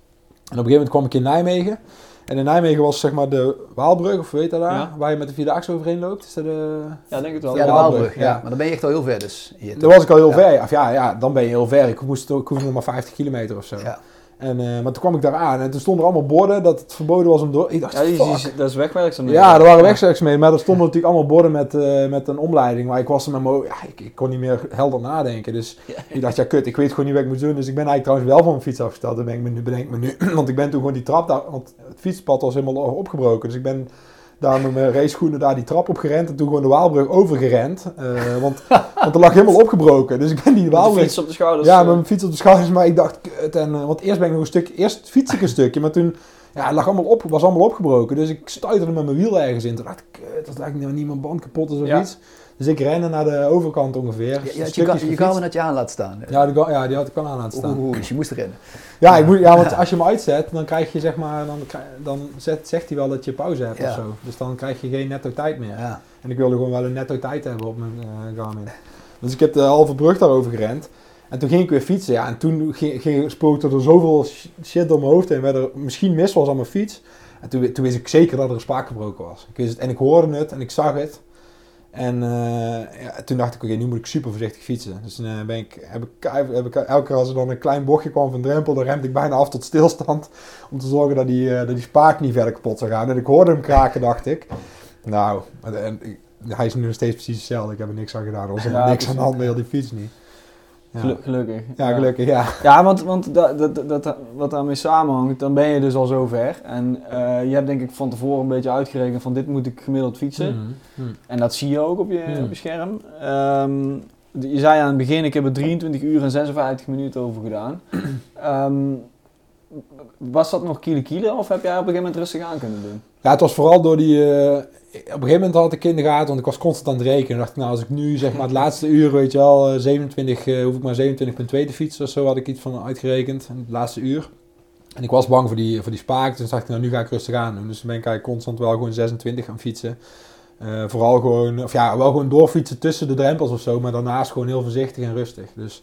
En op een gegeven moment kwam ik in Nijmegen. En in Nijmegen was zeg maar de Waalbrug, of weet je dat daar?
Ja.
Waar je met de Vierdaagse overheen loopt. Is dat de...
Ja, denk het wel.
ja de
Waalbrug,
Waalbrug. Ja.
ja.
Maar dan ben je echt al heel ver dus. Hier,
Daar was ik al heel
Ja.
ver. Of ja, ja, dan ben je heel ver. Ik moest ik hoefde nog maar 50 kilometer of zo.
Ja.
En, eh, maar toen kwam ik daar aan en toen stonden er allemaal borden dat het verboden was om door... Ik dacht,
Ja, die, dat is wegwerkzaamheden.
Ja, er waren wegwerkzaamheden, maar er stonden natuurlijk allemaal borden met, eh, met een omleiding. Maar ik was er met mijn, ja, ik, ik kon niet meer helder nadenken. Dus ik dacht, ja kut, ik weet gewoon niet wat ik moet doen. Dus ik ben eigenlijk trouwens wel van mijn fiets afgesteld. Dat ben ik me nu, bedenk me nu. *clears throat* Want ik ben toen gewoon die trap daar, want het fietspad was helemaal opgebroken. Dus ik ben daar met mijn raceschoenen daar die trap op gerend. En toen gewoon de Waalbrug overgerend. Eh, want, want er lag helemaal opgebroken. Dus ik ben die
Met
Waalbrug...
fiets op de schouders.
Ja,
eh,
met mijn fiets op de schouders, maar ik dacht, kut. En, eh, want eerst ben ik nog een stuk, eerst fiets ik een stukje, maar toen, ja, het lag allemaal op, was allemaal opgebroken. Dus ik stuiterde met mijn wiel ergens in. Toen dacht ik, kut, dat lijkt nou niet mijn band kapot is of
Ja.
iets. Dus ik rende naar de overkant ongeveer.
Ja, je, had je,
stukjes
kan, je kan me net je aan laten staan.
Ja, die, ja, die had ik wel aan laten staan.
Oeh, dus je moest rennen.
Ja, ik moet, ja, want *laughs* als je hem uitzet, dan krijg je zeg maar, dan, dan zet, zegt hij wel dat je pauze hebt
Ja.
of zo. Dus dan krijg je geen netto tijd meer.
Ja.
En ik wilde gewoon wel een netto tijd hebben op mijn eh, Garmin. Dus ik heb de halve brug daarover gerend. En toen ging ik weer fietsen. Ja, en toen ging, ging, spookte er zoveel sh- shit door mijn hoofd heen. Waar er misschien mis was aan mijn fiets. En toen, toen wist ik zeker dat er een spaak gebroken was. Ik wist het, en ik hoorde het en ik zag het. En eh, ja, toen dacht ik, oké, nu moet ik super voorzichtig fietsen. Dus eh, ben ik, heb, ik, heb ik elke keer als er dan een klein bochtje kwam van drempel, dan remde ik bijna af tot stilstand. Om te zorgen dat die, eh, dat die spaak niet verder kapot zou gaan. En ik hoorde hem kraken, dacht ik. Nou, en, hij is nu nog steeds precies hetzelfde. Ik heb er niks aan gedaan. Er was
Ja,
niks aan de hand met heel die fiets niet.
Gelu- gelukkig.
ja gelukkig, ja.
Ja, want, want dat, dat, dat, wat daarmee samenhangt, dan ben je dus al zo ver. En eh, je hebt denk ik van tevoren een beetje uitgerekend van dit moet ik gemiddeld fietsen.
Mhm, mhm.
En dat zie je ook op je,
Hmm.
op je scherm. Ehm, je zei aan het begin, ik heb er 23 uur en 56 minuten over gedaan. *clears throat* Ehm, was dat nog kiele kiele of heb jij op een gegeven moment rustig aan kunnen doen?
Ja, het was vooral door die... eh, op een gegeven moment had ik in de gaten, want ik was constant aan het rekenen. dacht ik, nou, als ik nu zeg maar het laatste uur, weet je wel, eh, 27, eh, hoef ik maar 27,2 te fietsen of zo, had ik iets van uitgerekend. Het laatste uur. En ik was bang voor die, voor die spaak, dus dacht ik, nou, nu ga ik rustig aan doen. Dus toen ben ik constant wel gewoon 26 gaan fietsen. Eh, vooral gewoon, of ja, wel gewoon doorfietsen tussen de drempels of zo, maar daarnaast gewoon heel voorzichtig en rustig. Dus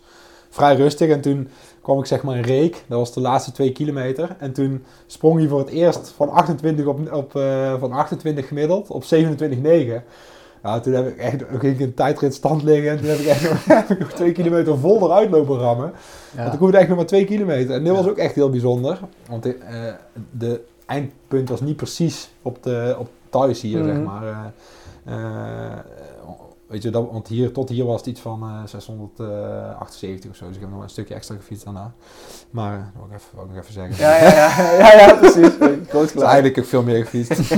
vrij rustig. En toen kwam ik zeg maar in Reek, dat was de laatste twee kilometer. En toen sprong hij voor het eerst van 28, op, op, eh, van 28 gemiddeld op 27,9. Nou, toen heb ik echt, ging ik in tijdrit stand liggen en toen heb ik echt nog, *laughs* heb ik nog twee kilometer vol eruit lopen rammen. Want
Ja.
ik hoefde echt nog maar twee kilometer. En dit was
Ja.
ook echt heel bijzonder. Want de, eh, de eindpunt was niet precies op, de, op thuis hier, zeg maar. Eh, eh, weet je, dat, want hier, tot hier was het iets van eh 678 of zo. Dus ik heb nog een stukje extra gefietst daarna. Maar, dat wil ik even, ik nog even zeggen.
Ja, ja, ja, ja, ja precies. *laughs* Groot
Dus eigenlijk heb ik veel meer gefietst.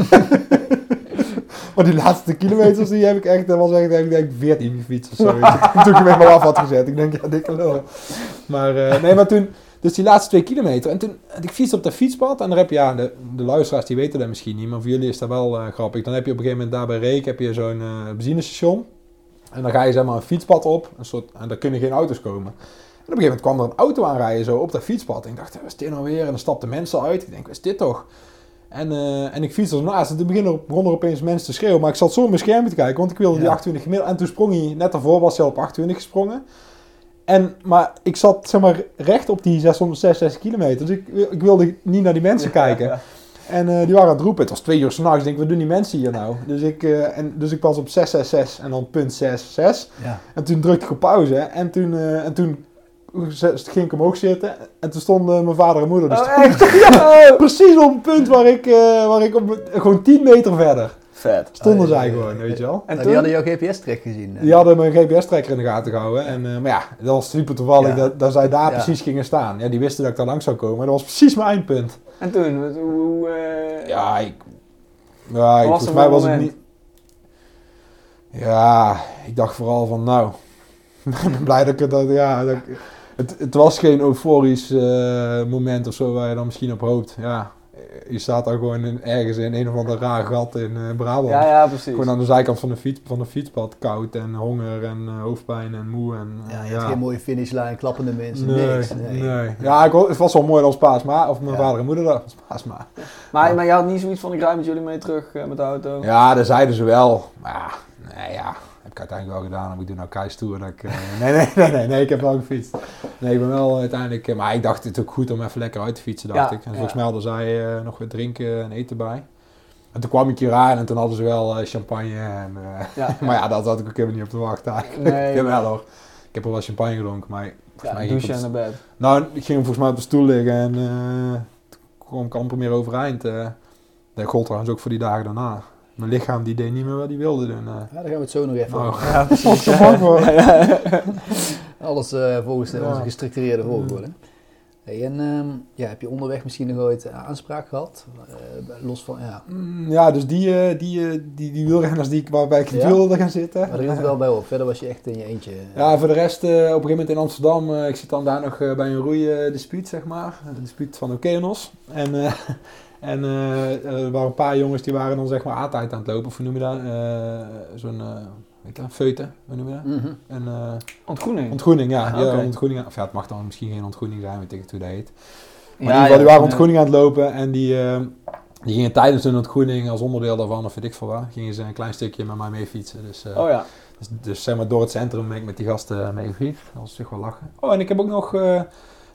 *laughs* maar die laatste kilometers, die heb ik echt, dat was echt, ik denk 14 gefietst of zo. *laughs* Toen ik hem helemaal af had gezet. Ik denk, ja, dikke lul. Maar, eh, nee, maar toen, dus die laatste twee kilometer. En toen, ik fietste op dat fietspad. En dan heb je, ja, de, de luisteraars die weten dat misschien niet. Maar voor jullie is dat wel eh, grappig. Dan heb je op een gegeven moment daar bij Reek, heb je zo'n eh benzinestation. En dan ga je zeg maar een fietspad op. Een soort, en daar kunnen geen auto's komen. En op een gegeven moment kwam er een auto aanrijden zo op dat fietspad. En ik dacht, wat is dit nou weer? En dan stapten mensen uit. Ik denk, wat is dit toch? En, eh, en ik fietste ernaast. En toen begonnen er, opeens mensen te schreeuwen. Maar ik zat zo op mijn scherm te kijken, want ik wilde die
Ja.
28 gemiddeld. En toen sprong hij, net daarvoor was hij al op 28 gesprongen. En, maar ik zat zeg maar recht op die 666 kilometer. Dus ik, ik wilde niet naar die mensen kijken.
Ja.
En eh, die waren aan het roepen. Het was twee uur s'nachts. Ik denk, wat doen die mensen hier nou? Dus ik, eh, en, dus ik was op 666 en dan punt 66.
Ja.
En toen drukte ik op pauze. En toen, eh, en toen ging ik omhoog zitten. En toen stonden mijn vader en moeder. Dus
Oh, echt? *laughs*
Ja, *laughs* precies op een punt waar ik, waar ik op, gewoon 10 meter verder
Vet.
stonden
Oh,
zij
ja,
gewoon, weet je wel.
En
Nou,
toen?
die hadden jouw GPS-track gezien. hè?
Die hadden mijn GPS-trekker in de gaten gehouden. En, maar ja, dat was super toevallig
Ja.
dat, dat zij daar
Ja.
precies gingen staan. Ja, die wisten dat ik daar langs zou komen. Dat was precies mijn eindpunt.
En toen? Wat- Hoe, eh,
Ja, ik... Ja, ik, volgens mij was het niet... Ja, ik dacht vooral van, nou... *laughs* ik ben blij dat ik het... Dat, ja, dat ik- het, het was geen euforisch eh, moment of zo waar je dan misschien op hoopt. Ja, je staat daar gewoon in, ergens in een of ander raar gat in eh, Brabant.
ja, ja, precies.
Gewoon aan de zijkant van de, fiets, van de fietspad, koud en honger en eh, hoofdpijn en moe. En, eh,
Ja, je hebt geen mooie finishlijn, klappende mensen,
Nee,
niks.
nee.
Nee.
Ja, ik, het was wel mooi als Paasma, of mijn
Ja.
vader en moeder dat was Paasma.
Maar, maar je had niet zoiets van, ik rijd met jullie mee terug eh, met de auto?
Ja, dat zeiden ze wel. Maar ja, nee, ja, heb ik uiteindelijk wel gedaan. Heb ik doe nou keistoer dat ik... *laughs* nee, nee, nee, nee, nee, ik heb wel gefietst. Nee, ik ben wel uiteindelijk... eh, maar ik dacht, het is ook goed om even lekker uit te fietsen, dacht
Ja,
ik. En
ja.
volgens mij hadden zij eh, nog wat drinken en eten bij. En toen kwam ik hier aan en toen hadden ze wel eh, champagne. En,
Ja. *laughs*
maar ja, dat had ik ook helemaal niet op te wachten eigenlijk.
Nee. *laughs*
Jawel hoor. Ik heb er wel champagne gedronken, maar
Ja,
mij ik
douchen en
de-
naar bed.
Nou, ik ging volgens mij op de stoel liggen en toen kwam ik amper meer overeind. eh dat gold trouwens ook voor die dagen daarna. Mijn lichaam die deed niet meer wat hij wilde doen. eh.
Ja, daar gaan we het zo nog even
Nou,
over.
Ja,
er voor. *laughs*
Alles eh, volgens
Ja.
onze gestructureerde volgorde. Hey, en ehm, ja, heb je onderweg misschien nog ooit eh, aanspraak gehad? Eh, los van, ja.
Mm, Ja, dus die, eh, die, die, die wielrenners die, ik- waarbij ik in het
Ja?
wiel wilde gaan zitten.
Maar daar hield het wel bij op. Verder was je echt in je eentje.
Ja, voor de rest, op een gegeven moment in Amsterdam, ik zit dan daar nog bij een roeidispuut, zeg maar. Een dispuut van Okeanos. En, *laughs* en eh, er waren een paar jongens die waren dan zeg maar A-tijd aan het lopen, of hoe noem je dat? Eh, Zo'n, eh weet je dat, feute, hoe noem je dat?
Mhm.
Eh,
Ontgroening.
ontgroening, ja.
Ah,
ja ontgroening. Of ja, het mag dan misschien geen ontgroening zijn, weet ik het hoe dat heet. Maar
Ja,
in ieder geval, die waren
ja.
ontgroening aan het lopen en die, eh, die gingen tijdens hun ontgroening als onderdeel daarvan, of weet ik veel waar, gingen ze een klein stukje met mij mee fietsen. Dus, eh,
Oh ja.
dus, dus zeg maar door het centrum ben ik met die gasten mee gefietst. Dat was zich wel lachen. Oh, en ik heb ook nog eh,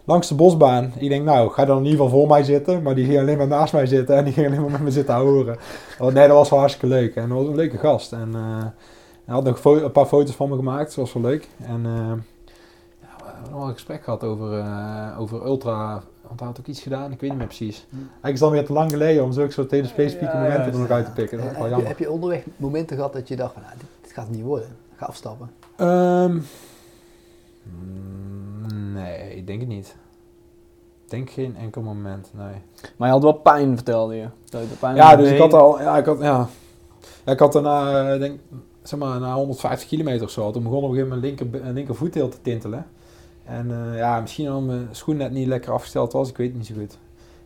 langs de bosbaan. Ik denk, nou, ga dan in ieder geval voor mij zitten. Maar die ging alleen maar naast mij zitten en die ging alleen maar met me zitten horen. Oh, nee, dat was wel hartstikke leuk. En dat was een leuke gast. En eh, hij had nog een paar foto's van me gemaakt. Dat was wel leuk. En eh, ja, we hebben nog wel een gesprek gehad over, eh, over ultra... Want hij had ook iets gedaan, ik weet niet meer precies.
Hm.
Eigenlijk is het dan weer te lang geleden om zulke soort hele specifieke
Ja,
momenten
ja,
er nog uit te pikken. Dat
heb, je,
jammer.
heb je onderweg momenten gehad dat je dacht van, nou, dit, dit gaat het niet worden. Ga afstappen.
Ehm, nee, ik denk het niet. Ik denk geen enkel moment, nee.
Maar je had wel pijn, vertelde je. Dat je pijn
Ja, dus ik had al, ja, ik had, ja. Ja, ik had daarna, eh, denk, zeg maar, na 150 kilometer of zo, toen begon op een gegeven moment mijn linker, linkervoet heel te tintelen. En eh, ja, misschien omdat mijn schoen net niet lekker afgesteld was, ik weet het niet zo goed.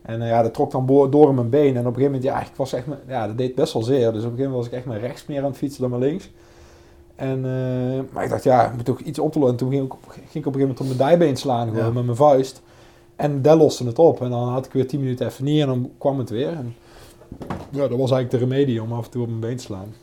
En eh, ja, dat trok dan door in mijn been. En op een gegeven moment, ja, ik was echt, mijn- ja, dat deed best wel zeer. Dus op een gegeven moment was ik echt met rechts meer aan het fietsen dan met links. En, eh, maar ik dacht, ja, ik moet toch iets op te lossen. En toen ging ik, op, ging ik op een gegeven moment op mijn dijbeen slaan, gewoon
Ja.
met mijn vuist. En dat loste het op. En dan had ik weer 10 minuten even niet en dan kwam het weer. En, ja, dat was eigenlijk de remedie om af en toe op mijn been te slaan.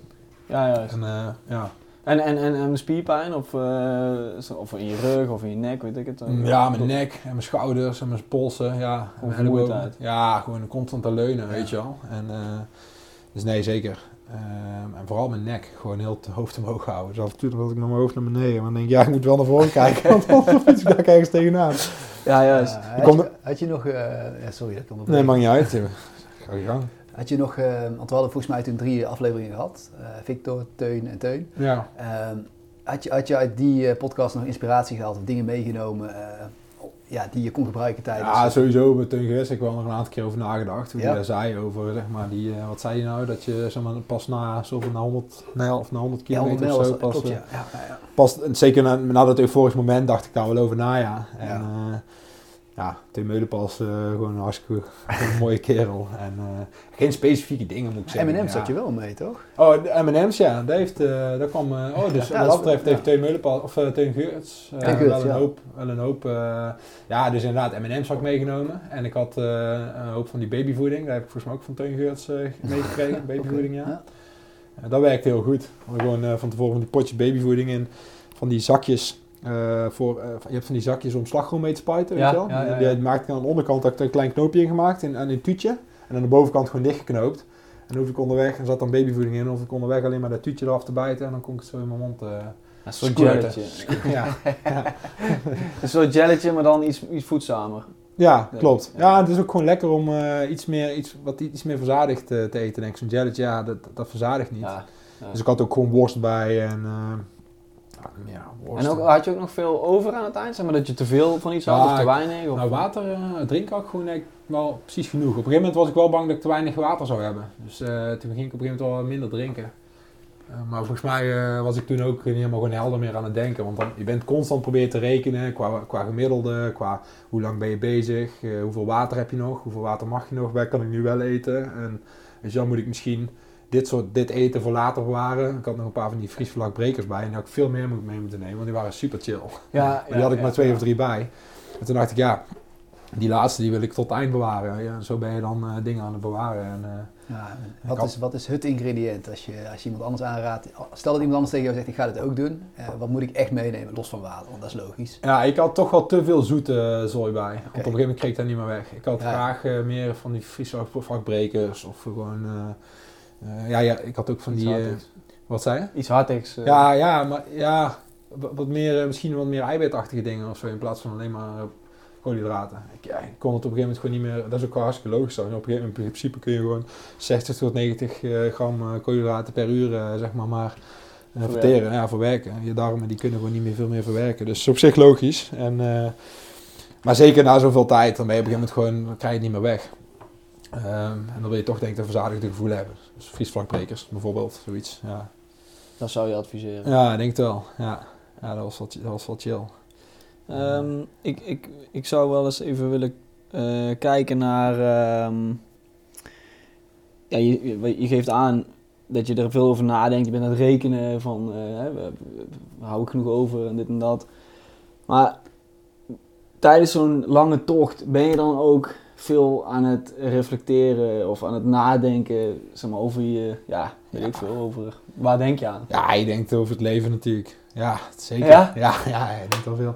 Ja, juist.
En eh, ja,
En, en, en, en spierpijn? Of, eh, of in je rug of in je nek, weet ik het.
Mm, ja, mijn nek en mijn schouders en mijn polsen. Ja,
Gewoon
ellebogen.
vermoeidheid.
Ja, gewoon constant te leunen,
Ja.
weet je wel. En, dus nee, zeker. Ehm, en vooral mijn nek, gewoon heel het hoofd omhoog houden. Dus af en toe was ik naar mijn hoofd naar beneden. Maar dan denk ik, ja, ik moet wel naar voren kijken, *laughs* want anders fiets ik daar ergens tegenaan.
Ja, juist.
Ja,
Ik
had,
kom
je, had je nog, eh, ja, sorry dat ik onderbreek.
Nee, maakt niet uit. Ga je gang.
Had je nog, eh, want we hadden volgens mij toen drie afleveringen gehad. Eh, Victor, Teun en Teun.
Ja.
Ehm, had, je, had je uit die eh, podcast nog inspiratie gehaald of dingen meegenomen eh, ja, die je kon gebruiken tijdens...
Ja, sowieso met Teun Gewest heb ik wel nog een aantal keer over nagedacht. Hoe
Ja.
hij daar zei over, zeg maar, die, eh, wat zei je nou? Dat je zeg maar, pas na, zoveel, na 100 mijl of na 100
Ja,
kilometer
mijl
of zo, pas,
klopt, ja. Ja, ja, ja.
pas, zeker na, na dat euforisch moment dacht ik daar wel over na, ja. En
Ja.
Ja, Teun Meulenpas, eh, gewoon een hartstikke een *laughs* mooie kerel. En eh, geen specifieke dingen moet ik zeggen.
M&M's
ja.
had je wel mee, toch?
Oh, de M&M's, ja. Dat heeft, eh daar kwam, oh, dus
Ja,
wat
dat
betreft heeft Teun Meulenpas, of uh, Teun Geurts, wel, een
ja.
hoop, wel een hoop, ja, dus inderdaad M&M's had ik meegenomen. En ik had een hoop van die babyvoeding, daar heb ik volgens mij ook van Teun Geurts *laughs* meegekregen, babyvoeding, ja. Dat werkt heel goed. We gewoon van tevoren die potjes babyvoeding in, van die zakjes. Eh, voor, eh, je hebt van die zakjes om slagroom mee te spuiten,
Ja,
weet je wel?
ja, ja,
Die- maakte ik aan de onderkant had ik er een klein knoopje in gemaakt aan een tuutje. En aan de bovenkant gewoon dichtgeknoopt. En dan hoef ik onderweg, er zat dan babyvoeding in, of ik onderweg alleen maar dat tuutje eraf te bijten en dan kon ik het zo in mijn mond. eh,
Een soort jelletje.
ja. *laughs*
Een soort jelletje, maar dan iets, iets voedzamer.
ja, klopt.
ja.
Het is ook gewoon lekker om iets, meer, iets, wat iets meer verzadigd te eten. Denk ik. Zo'n jelletje, ja, dat, dat verzadigt niet. Dus ik had ook gewoon worst bij en ja.
En ook, had je ook nog veel over aan het eind? Zeg maar dat je te veel van iets
Ja,
had of te weinig? Of...
Nou, water eh, drinken had ik gewoon wel precies genoeg. Op een gegeven moment was ik wel bang dat ik te weinig water zou hebben. Dus eh, toen ging ik op een gegeven moment wel minder drinken. Eh, maar volgens mij eh, was ik toen ook niet helemaal gewoon helder meer aan het denken. Want dan, je bent constant proberen te rekenen qua, qua gemiddelde, qua hoe lang ben je bezig, eh, hoeveel water heb je nog, hoeveel water mag je nog, waar kan ik nu wel eten. En dus dan moet ik misschien dit soort dit eten voor later bewaren. Ik had nog een paar van die vriesvlakbrekers bij en daar had ik veel meer moet- mee moeten nemen, want die waren super chill.
Ja, *laughs*
die had ik
ja,
maar twee
ja.
of drie bij. En toen dacht ik, ja, die laatste die wil ik tot het eind bewaren. Ja, zo ben je dan eh, dingen aan het bewaren. En, eh,
wat,
had-
is, wat is het ingrediënt als je, als je iemand anders aanraadt? Stel dat iemand anders tegen jou zegt, ik ga dit ook doen. eh, wat moet ik echt meenemen, los van water? Want dat is logisch.
ja, ik had toch wel te veel zoete zooi bij. Want op een gegeven moment kreeg ik dat niet meer weg. Ik had graag meer van die vriesvlakbrekers of gewoon... eh, ja, ja, ik had ook van
Iets
die... eh, wat zei je?
Iets hartigs. eh.
Ja, ja, maar ja, wa- wat meer, misschien wat meer eiwitachtige dingen of zo in plaats van alleen maar koolhydraten. Ik, ja, ik kon het op een gegeven moment gewoon niet meer, dat is ook wel hartstikke logisch. En op een gegeven moment, in principe kun je gewoon 60 tot 90 eh, gram koolhydraten per uur, zeg maar, maar
Verwerken.
verteren, ja, verwerken. Je darmen die kunnen gewoon niet meer veel meer verwerken. Dus op zich logisch. En, maar zeker na zoveel tijd, dan ben je op een gegeven moment gewoon, dan krijg je het niet meer weg. Ehm, en dan wil je toch denk ik een verzadigde gevoel hebben. Dus vriesvlakbrekers bijvoorbeeld, zoiets. Ja.
Dat zou je adviseren.
Ja, ik denk het wel. Ja, ja dat, was wel, dat was wel chill.
Ehm, ik, ik, ik zou wel eens even willen eh, kijken naar. ehm, ja, je, je- je geeft aan dat je er veel over nadenkt. Je bent aan het rekenen van. eh, hou ik genoeg over en dit en dat. Maar tijdens zo'n lange tocht ben je dan ook veel aan het reflecteren of aan het nadenken zeg maar, over je. Ja, weet
Ja.
ik veel over. Waar denk je aan?
Ja, je denkt over het leven natuurlijk. Ja, zeker.
Ja?
Ja, ja, je denkt wel veel.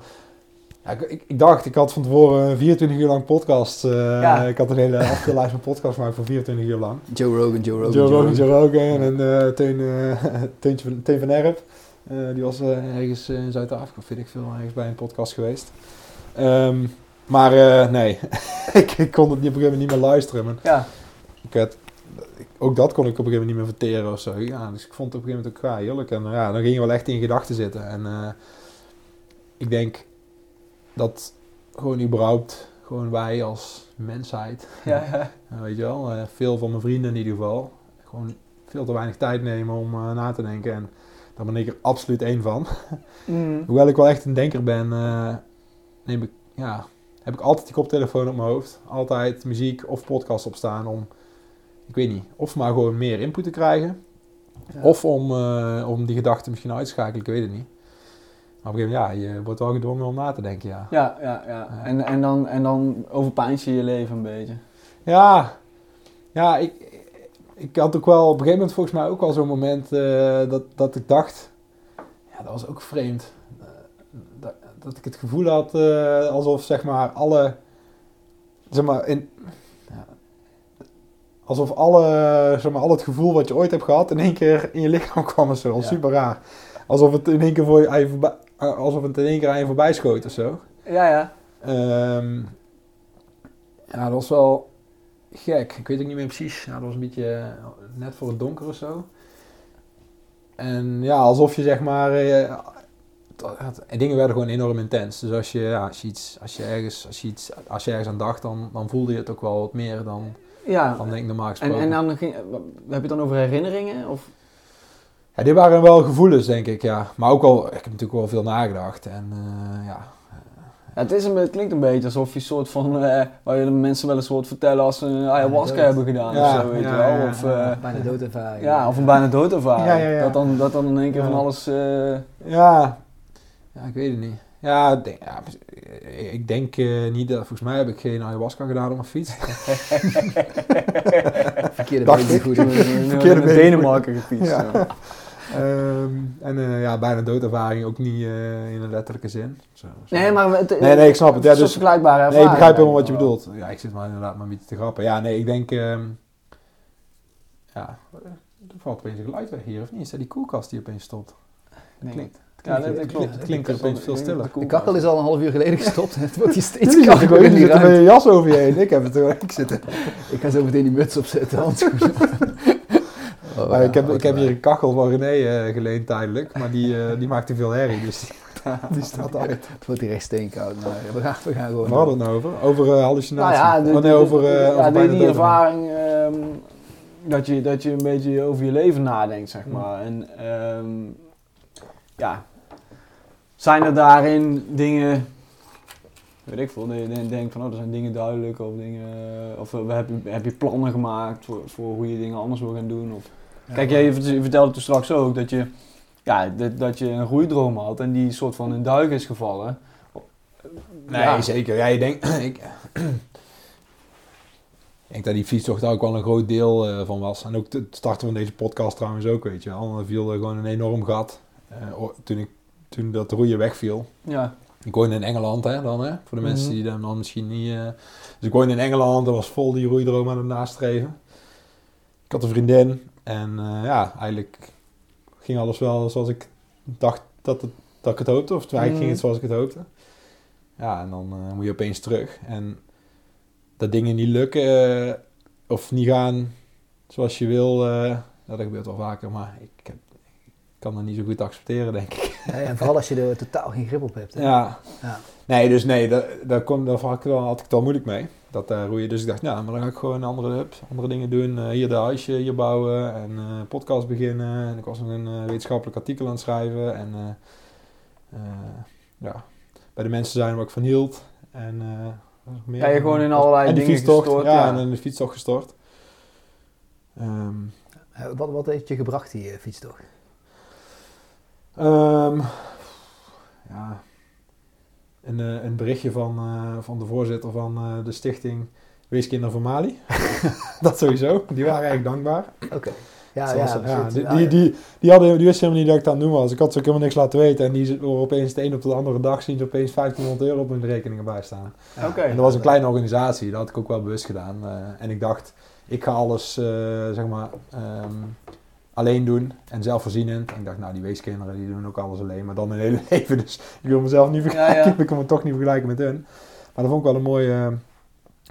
Ja, ik, ik, ik dacht, ik had van tevoren een 24 uur lang podcast. eh,
Ja.
Ik had een hele van podcast gemaakt voor 24 uur lang.
Joe Rogan, Joe Rogan,
Joe Rogan, Joe Rogan en eh Teun, eh, *laughs* Teuntje van, Teun van Erp. Eh, die was ergens in Zuid-Afrika, weet ik veel, ergens bij een podcast geweest. Ehm, maar eh, nee, *laughs* ik, ik kon het op een gegeven moment niet meer luisteren. Maar
Ja,
ik ik- ook dat kon ik op een gegeven moment niet meer verteren of zo. Ja, dus ik vond het op een gegeven moment ook ja, heerlijk. En ja, dan ging je wel echt in gedachten zitten. En eh, ik denk dat gewoon überhaupt, gewoon wij als mensheid, *laughs*
ja, ja.
weet je wel, eh, veel van mijn vrienden in ieder geval, gewoon veel te weinig tijd nemen om na te denken. En daar ben ik er absoluut één van.
Mm. *laughs*
Hoewel ik wel echt een denker ben, neem ik, ja, heb ik altijd die koptelefoon op mijn hoofd. Altijd muziek of podcast op staan om, ik weet niet, of maar gewoon meer input te krijgen.
Ja.
Of om, eh, om die gedachten misschien uit te schakelen, ik weet het niet. Maar op een gegeven moment, ja, je wordt wel gedwongen om na te denken, ja.
Ja, ja, ja. En, en, dan, en dan overpijns je je leven een beetje.
Ja, ja ik, ik had ook wel op een gegeven moment volgens mij ook wel zo'n moment eh, dat, dat ik dacht, ja, dat was ook vreemd. Eh, dat, dat ik het gevoel had eh, alsof zeg maar alle, zeg maar, in, ja, alsof alle, zeg maar, al het gevoel wat je ooit hebt gehad in één keer in je lichaam *laughs* kwam of zo.
Ja.
Super raar. Alsof het in één keer voor je, aan je voorbij, alsof het in één keer aan je voorbij schoot of zo.
Ja, ja.
Ehm, ja, dat was wel gek. Ik weet ook niet meer precies. Ja, dat was een beetje eh, net voor het donker of zo. En ja, alsof je zeg maar... en dingen werden gewoon enorm intens. Dus als je, ja, als je, iets, als je, ergens, als je, iets, als je ergens aan dacht, dan, dan voelde je het ook wel wat meer dan,
ja.
dan denk ik normaal
En,
gesproken.
en dan ging, heb je het dan over herinneringen? Of?
Ja, dit waren wel gevoelens, denk ik, ja. Maar ook wel, ik heb natuurlijk wel veel nagedacht. En eh, ja,
Ja, het, is een, het klinkt een beetje alsof je soort van, eh, waar je de mensen wel eens hoort vertellen als ze een ayahuasca hebben gedaan
Ja,
of zo, weet
ja,
je wel.
ja,
of, eh,
Bijna doodervaring.
ja, of een bijna doodervaring.
Ja, ja, ja.
Dat, dan, dat dan in één keer
Ja.
van alles... eh,
Ja, ja ik weet het niet. Ja, ik denk, ja ik denk eh, niet dat... Volgens mij heb ik geen ayahuasca gedaan op mijn fiets. *laughs*
Verkeerde
ik.
goed.
Verkeerde been.
Denemarken gefietst.
Ja.
ja.
Ehm, en eh, ja, bijna doodervaring ook niet eh, in een letterlijke zin. Zo, zo.
Nee, maar het,
Nee, nee, ik snap het. Ja,
een soort
dus-
vergelijkbare
Nee, ik begrijp helemaal wat je bedoelt. Ja, ik zit maar inderdaad maar een beetje te grappen. Ja, nee, ik denk... ehm, ja, er valt opeens een geluid weg hier, of niet? Is dat die koelkast die opeens stopt?
wel.
Klinkt,
Ja,
klinkt,
dat
het
klopt.
klinkt, klinkt er opeens veel stiller.
De kakkel is al een half uur geleden gestopt en het wordt hier steeds
zitten
kouder in die ruimte.
je jas over je heen. Ik heb het er ik zit er.
Ik ga zo meteen die muts opzetten, handschoenen. *laughs* Oh,
Maar
ja,
ik, heb, ik heb hier een kachel van René eh, geleend tijdelijk, maar die, eh, die maakt te veel herrie, dus die, *laughs* die staat uit. *laughs*
Het wordt hier echt steenkoud. Maar we gaan, we gaan gewoon...
Waar hadden we het nou over? Over eh,
Nou
hallucinatie?
ja, de,
oh nee, over, eh
ja,
over
die, ervaring ehm, dat, je, dat je een beetje over je leven nadenkt, zeg
Mm.
maar. En ehm, ja, zijn er daarin dingen, weet ik veel, dat je denkt van, oh, er zijn dingen duidelijk of dingen, of eh, heb je, heb je plannen gemaakt voor, voor hoe je dingen anders wil gaan doen? Of, Kijk, jij je vertelde toen straks ook dat je, ja, dat, dat je een groeidroom had en die soort van in duigen is gevallen.
Nee,
Ja.
zeker. Ja, je denkt... *clears throat* ik, *clears throat* ik denk dat die fietstocht daar ook wel een groot deel eh, van was. En ook het starten van deze podcast trouwens ook, weet je wel. Viel er gewoon een enorm gat eh, toen, ik, toen dat roeien wegviel.
Ja,
Ik woonde in Engeland, hè, dan, hè. Voor de mensen
Mhm.
die dan, misschien niet... eh, Dus ik woonde in Engeland, er was vol die roeidroom aan het nastreven. Ik had een vriendin en eh, ja, eigenlijk ging alles wel zoals ik dacht dat, het, dat ik het hoopte. Of eigenlijk ging het zoals ik het hoopte. Ja, en dan eh, moet je opeens terug. En dat dingen niet lukken of niet gaan zoals je wil, dat gebeurt wel vaker. Maar ik, heb, kan dat niet zo goed accepteren, denk ik.
En vooral als je er totaal geen grip op hebt. hè.
Ja.
Ja.
Nee, dus nee, daar, daar, kon, daar had, ik wel, had ik het wel moeilijk mee. Dat uh, roeien. Dus ik dacht, ja, maar dan ga ik gewoon andere, hup, andere dingen doen. Uh, hier de huisje hier bouwen en uh, podcast beginnen. En ik was nog een uh, wetenschappelijk artikel aan het schrijven. En uh, ja, bij de mensen zijn waar ik van hield. En
meer ja, je gewoon in allerlei
en
dingen gestort.
Ja,
Ja,
en in de fietstocht gestort. Um,
wat, wat heeft je gebracht, die fietstocht?
Um, ja, een, uh, een berichtje van, uh, van de voorzitter van uh, de stichting Weeskinderen van Mali. *laughs* dat sowieso. Die waren eigenlijk dankbaar.
Oké. Okay. Ja,
Zoals,
ja,
ja, die, die, die, die, hadden, die wisten helemaal niet dat ik dat aan het doen was. Ik had ze ook helemaal niks laten weten. En die waren opeens de een op de andere dag zien ze opeens 1500 euro op hun rekeningen bijstaan.
Ja, okay.
En dat was een kleine organisatie. Dat had ik ook wel bewust gedaan. Uh, en ik dacht, ik ga alles, uh, zeg maar, um, alleen doen en zelfvoorzienend. En ik dacht, nou, die weeskinderen die doen ook alles alleen, maar dan hun hele *laughs* leven. Dus ik wil mezelf niet vergelijken. Ja, ja. *laughs* Ik kan me toch niet vergelijken met hun. Maar dat vond ik wel een mooi, uh,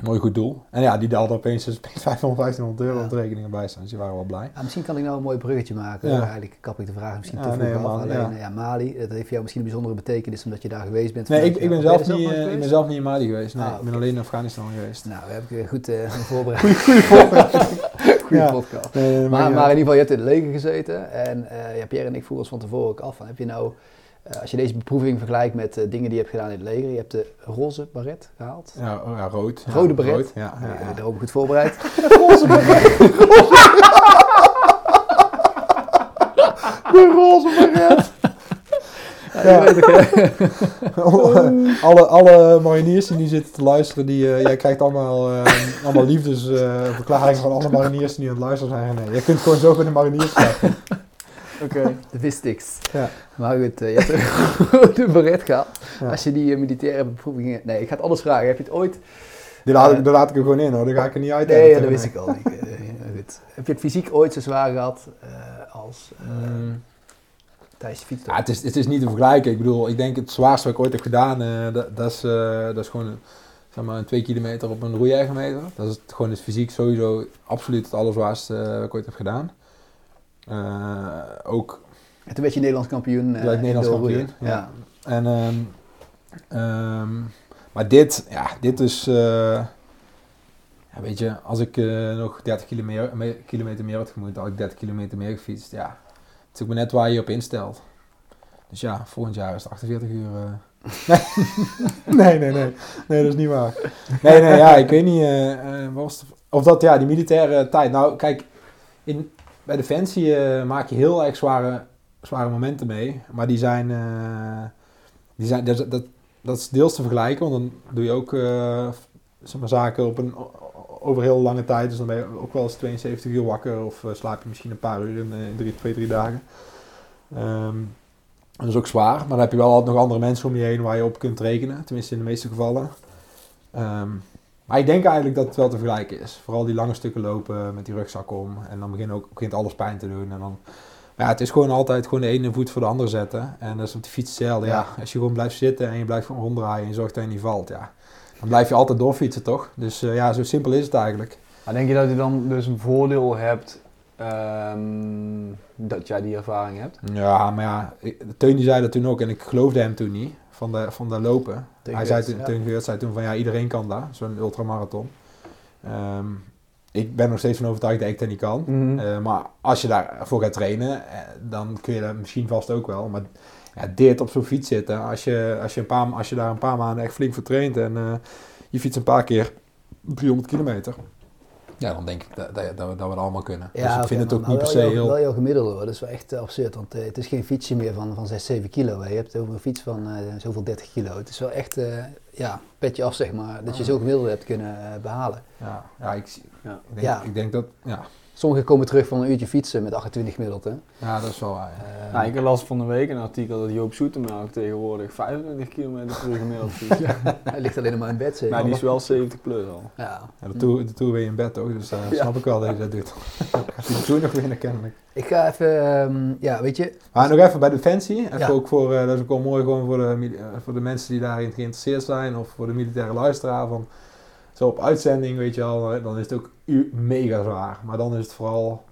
mooi goed doel. En ja, die hadden opeens dus *laughs* 500, 1500 euro ja. op de rekeningen bij staan. Dus die waren wel blij.
Misschien kan ik nou een mooi bruggetje maken. Eigenlijk kap ik de vraag misschien te vroeg
nee. Man,
Alleen, ja. Mali, dat heeft jou misschien een bijzondere betekenis omdat je daar geweest bent.
Nee, ik, ik, ben zelf
ben
niet, uh, ik ben zelf niet in Mali geweest. Nee,
ah,
okay. ik ben alleen in Afghanistan geweest.
Nou, we hebben goed uh, voorbereid.
Goede voorbereiding.
Goede podcast. Nee, nee, maar, maar, in ieder geval, je hebt in het leger gezeten. En uh, ja, Pierre en ik voeren ons van tevoren ook af. Van, heb je nou, uh, als je deze beproeving vergelijkt met uh, dingen die je hebt gedaan in het leger. Je hebt de roze baret gehaald.
Ja, oh, ja rood.
Rode
ja,
baret.
Rood, ja, ja,
ja. Daarop goed voorbereid. *laughs*
roze baret. de roze baret. Ja. *laughs* alle, alle mariniers die nu zitten te luisteren, die, uh, jij krijgt allemaal, uh, allemaal liefdesverklaringen uh, van alle mariniers die nu aan het luisteren zijn. Nee, je kunt gewoon zo bij de mariniers krijgen. *laughs*
Oké, okay. dat wist ik.
Ja.
Maar goed, uh, je hebt *laughs* een beret gehad. Ja. Als je die militaire beproevingen... Nee, ik ga het anders vragen. Heb je het ooit...
Die laat, ik, daar laat ik er gewoon in hoor, daar ga ik er niet uit.
Nee, ja, dat wist ik al niet. goed. Heb je het fysiek ooit zo zwaar gehad als... Mm tijdens de fiets.
Ja, het, is, het is niet te vergelijken. Ik bedoel, ik denk het zwaarste wat ik ooit heb gedaan, uh, dat, dat, is, uh, dat is gewoon zeg maar, een twee kilometer op een roeiergometer. Dat is het, gewoon het fysiek sowieso absoluut het allerzwaarste uh, wat ik ooit heb gedaan. ook...
En toen werd je Nederlands kampioen.
Nederlands kampioen,
ja.
ja. En, um, um, maar dit, ja, dit is... ja, weet je, als ik nog 30 kilometer, kilometer meer had gemoeid, had ik 30 kilometer meer gefietst, ja... Is ook maar net waar je op instelt. Dus ja, volgend jaar is het 48 uur. Uh... *laughs* nee, nee, nee. Nee, dat is niet waar. *laughs* Nee, nee, ja, ik weet niet. Uh, uh, was of dat, ja, die militaire tijd. Nou, kijk, in, bij Defensie maak je heel erg zware, zware momenten mee. Maar die zijn, die zijn dat, dat, dat is deels te vergelijken. Want dan doe je ook zeg maar, zaken op een, over heel lange tijd. Dus dan ben je ook wel eens 72 uur wakker of uh, slaap je misschien een paar uur in, in drie, twee, drie dagen. Ehm, dat is ook zwaar, maar dan heb je wel altijd nog andere mensen om je heen waar je op kunt rekenen. Tenminste in de meeste gevallen. Ehm, maar ik denk eigenlijk dat het wel te vergelijken is. Vooral die lange stukken lopen met die rugzak om. En dan begint, ook, begint alles pijn te doen. En dan, maar ja, het is gewoon altijd gewoon de ene voet voor de andere zetten. En dat is op de fiets hetzelfde. Ja. als je gewoon blijft zitten en je blijft gewoon ronddraaien en je zorgt dat je niet valt. Ja, dan blijf je altijd doorfietsen toch? Dus uh, ja, zo simpel is het eigenlijk.
Maar denk je dat je dan dus een voordeel hebt um, dat jij die ervaring hebt?
Ja, maar ja, Teun die zei dat toen ook en ik geloofde hem toen niet van de, van de lopen. Hij zei toen, ja. zei toen van ja, iedereen kan dat, zo'n ultramarathon. Um, ik ben nog steeds van overtuigd dat ik dat niet kan. Mm -hmm. maar als je daarvoor gaat trainen, eh, dan kun je dat misschien vast ook wel. Maar ja, dit op zo'n fiets zitten, als je, als, je een paar, als je daar een paar maanden echt flink voor traint en uh, je fietst een paar keer 300 kilometer, ja, dan denk ik dat, dat, dat, we, dat we allemaal kunnen. Ja, dus ik vind het ook niet per se heel...
wel heel gemiddeld hoor, dat is wel echt uh, absurd. Want uh, het is geen fietsje meer van, van 6, 7 kilo. Hè. Je hebt over een fiets van uh, zoveel 30 kilo. Het is wel echt, ja, petje af zeg maar, dat je zo gemiddeld hebt kunnen behalen.
Ja, ja, ik, ja. Ik, denk, ik denk dat, ja,
Sommigen komen terug van een uurtje fietsen met 28 gemiddeld. Hè?
Ja, dat is wel waar.
Uh, nou, ik las van de week een artikel dat Joop Zoetemelk tegenwoordig 25 km per gemiddeld fietst. *laughs*
Hij ligt alleen maar in bed zeker.
Maar die is wel 70 plus al.
Ja. ja de, tour, de tour weer in bed toch, dus uh, snap ik wel dat je dat doet. Gaat *laughs* die tour nog winnen kennelijk.
Ik ga even, um, ja weet je.
Maar nog even bij Defensie. Even ook voor, uh, dat is ook wel mooi gewoon voor de, voor de mensen die daarin geïnteresseerd zijn of voor de militaire luisteraar. Van, op uitzending, weet je al, dan is het ook mega zwaar. Maar dan is het vooral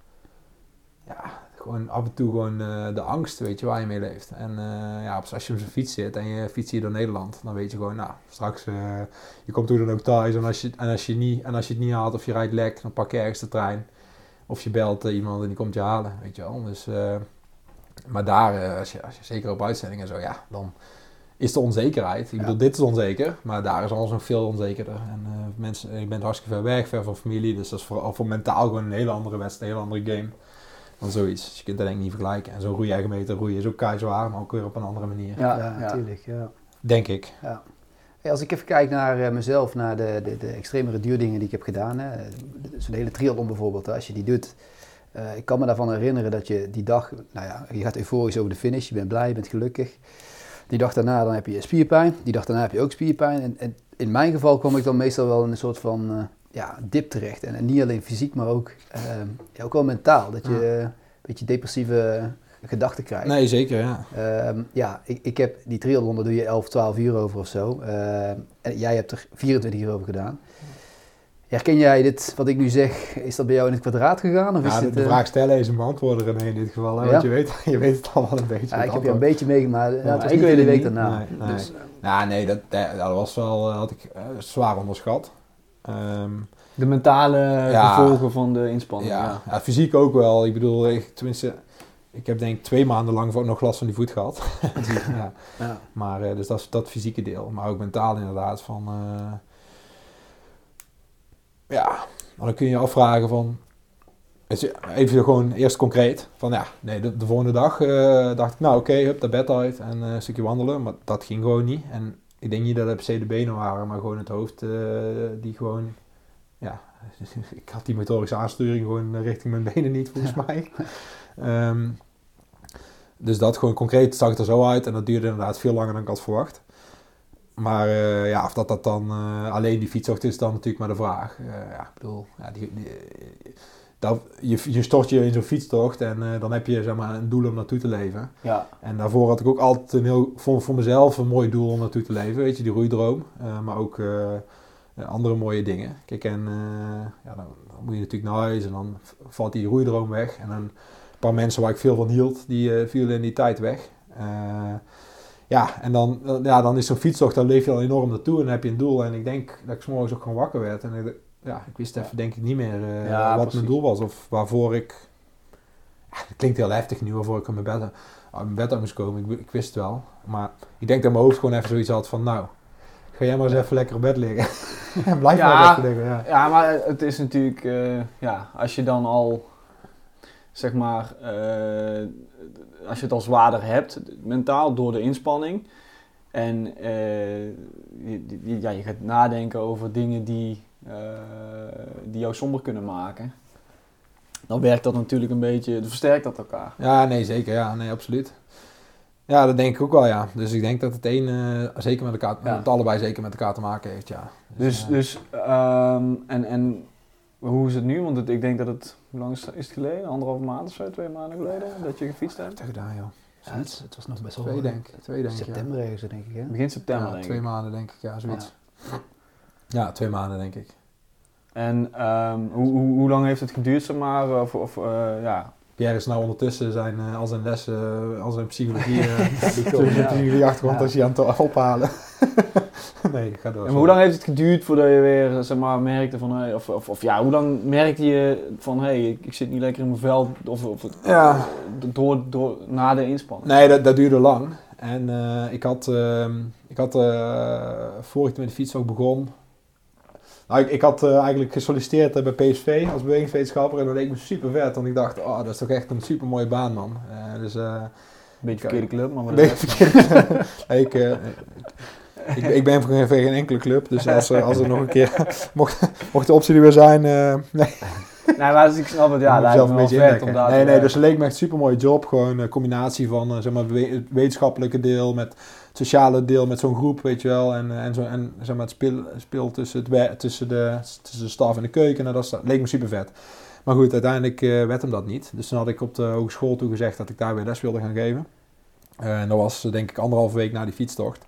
ja, gewoon af en toe gewoon uh, de angst, weet je, waar je mee leeft. En uh, ja, als je op zijn fiets zit en je fietst hier door Nederland, dan weet je gewoon, nou, straks, uh, je komt hoe dan ook thuis en als, je, en, als je niet, en als je het niet haalt of je rijdt lek, dan pak je ergens de trein. Of je belt iemand en die komt je halen, weet je wel. Dus, maar daar, als, je, als je zeker op uitzendingen zo, ja, dan is de onzekerheid. Ik bedoel, dit is onzeker, maar daar is alles nog veel onzekerder. En mensen, je bent hartstikke ver weg, ver van familie, dus dat is voor, voor mentaal gewoon een hele andere wedstrijd, een hele andere game dan zoiets. Dus je kunt dat denk ik niet vergelijken. En zo'n roeieigen meter roeien is ook zwaar, maar ook weer op een andere manier.
Ja, natuurlijk. Ja, ja.
Denk ik.
Ja. als ik even kijk naar uh, mezelf, naar de, de, de extremere duurdingen die ik heb gedaan. Zo'n hele triathlon bijvoorbeeld, hè, als je die doet. Uh, ik kan me daarvan herinneren dat je die dag, nou ja, je gaat euforisch over de finish, je bent blij, je bent gelukkig. Die dag daarna dan heb je spierpijn, die dag daarna heb je ook spierpijn. En, en in mijn geval kwam ik dan meestal wel in een soort van uh, ja, dip terecht. En, en, niet alleen fysiek, maar ook, ja, ook wel mentaal. Dat je een beetje depressieve gedachten krijgt.
Nee, zeker, ja.
Um, ja, ik, ik heb die triathlon, daar doe je 11, 12 uur over of zo. Uh, en jij hebt er 24 uur over gedaan. Herken jij dit, wat ik nu zeg, is dat bij jou in het kwadraat gegaan? Of
ja,
is
de,
dit,
de vraag stellen is een beantwoorder in dit geval. Hè? Ja? Want je weet, je weet het al wel een beetje.
Ja, ik heb je een beetje meegemaakt. Ja, het was ik weet de week daarna.
Nee, nee. Dus, ja, nee dat, dat, was wel, had ik uh, zwaar onderschat. Um,
de mentale ja, gevolgen van de inspanning.
Ja, ja. fysiek ook wel. Ik bedoel, ik, tenminste, ik heb denk ik twee maanden lang nog last van die voet gehad. *laughs* ja. ja. Maar uh, dus dat is dat fysieke deel. Maar ook mentaal inderdaad van... Uh, ja, maar dan kun je je afvragen van... Even gewoon eerst concreet. Van ja, nee, de, de volgende dag uh, dacht ik, nou oké, okay, hup, dat bed uit en een stukje wandelen. Maar dat ging gewoon niet. En ik denk niet dat het per se de benen waren, maar gewoon het hoofd die gewoon ja, *laughs* ik had die motorische aansturing gewoon richting mijn benen niet, volgens mij. Um, dus dat gewoon concreet zag het er zo uit en dat duurde inderdaad veel langer dan ik had verwacht. Maar uh, ja, of dat dat dan uh, alleen die fietsocht is, dan natuurlijk maar de vraag. Uh, ja, ik bedoel, ja, die, die, dat, je, je stort je in zo'n fietstocht en dan heb je zeg maar, een doel om naartoe te leven.
Ja.
En daarvoor had ik ook altijd een heel, voor, voor mezelf een mooi doel om naartoe te leven. Weet je, die roeidroom. maar ook andere mooie dingen. Kijk, en ja, dan, dan, moet je natuurlijk naar huis en dan valt die roeidroom weg. En dan een paar mensen waar ik veel van hield, die vielen in die tijd weg. Ja, en dan, ja, dan is zo'n fietstocht, dan leef je al enorm naartoe en dan heb je een doel. En ik denk dat ik s'morgens ook gewoon wakker werd. En ik, ja, ik wist even denk ik niet meer uh, ja, wat precies. mijn doel was of waarvoor ik... Ja, het klinkt heel heftig nu, waarvoor ik aan mijn bed, aan mijn bed aan moest komen. Ik, ik, wist het wel. Maar ik denk dat mijn hoofd gewoon even zoiets had van, nou, ga jij maar eens even lekker op bed liggen. *laughs* en blijf
ja,
maar even liggen. Ja.
ja, maar het is natuurlijk, uh, ja, als je dan al zeg maar, uh, als je het al zwaarder hebt, mentaal door de inspanning. En uh, je, ja, je gaat nadenken over dingen die, uh, die jou somber kunnen maken. dan werkt dat natuurlijk een beetje, dan versterkt dat elkaar.
Ja, nee, zeker. Ja, nee, absoluut. Ja, dat denk ik ook wel, ja. Dus ik denk dat het een eh, zeker met elkaar,
Ja.
het allebei zeker met elkaar te maken heeft, ja.
Dus,
eh,
dus ehm, en, en hoe is het nu? Want het, ik denk dat het, hoe lang is het, is het geleden? Anderhalve maand of zo, twee maanden geleden, dat je gefietst hebt?
heb je gedaan, joh?
Ja, het, het was nog best wel
Twee, denk ik. Twee, denk ik, ja.
september ergens, denk ik. Hè?
Begin september,
Ja,
denk
twee
ik.
maanden, denk ik. Ja, zoiets. Ja, twee maanden, denk ik.
En ehm, hoe, hoe, hoe lang heeft het geduurd, zeg maar? Of, of eh, ja,
Pierre is nou ondertussen zijn, eh, al zijn lessen, eh, al zijn psychologie, *laughs* eh, *laughs*
ja.
psychologie achtergrond
Ja.
als hij aan het ophalen. *laughs* *laughs* nee, ga door.
En hoe lang heeft het geduurd voordat je weer zeg maar, merkte van, hey, of, of, of ja, hoe lang merkte je van, hé, hey, ik, ik zit niet lekker in mijn vel, of, of
Ja.
door, door, na de inspanning?
Nee, dat, dat duurde lang. En eh, ik had, ehm, ik had eh, voor ik met de fiets ook begon. Nou, ik, ik had eh, eigenlijk gesolliciteerd eh, bij PSV als bewegingswetenschapper en dat leek me super vet. Want ik dacht, oh, dat is toch echt een super mooie baan, man. Eh, dus, eh,
Beetje verkeerde club, maar voor de
Nee,
rest-
verkeerd. Nee, ik, eh, ik, ik ben voor geen, voor geen enkele club. Dus als, er- als er nog een keer. *laughs* Mocht, mocht de optie er weer zijn. eh, nee,
Nee, maar dus ik snap het, ja, *laughs* lijkt me wel vet om daar
Nee, nee,
werken.
dus het leek me echt een super mooie job. Gewoon een combinatie van zeg maar, het wetenschappelijke deel met het sociale deel met zo'n groep, weet je wel. En, eh, en, zo, en zeg maar, het speel, speel tussen, het, tussen, de, tussen de staf en de keuken. Nou, dat, dat leek me super vet. Maar goed, uiteindelijk eh, werd hem dat niet. Dus toen had ik op de hogeschool toe gezegd dat ik daar weer les wilde gaan geven. Eh, en dat was eh, denk ik anderhalve week na die fietstocht.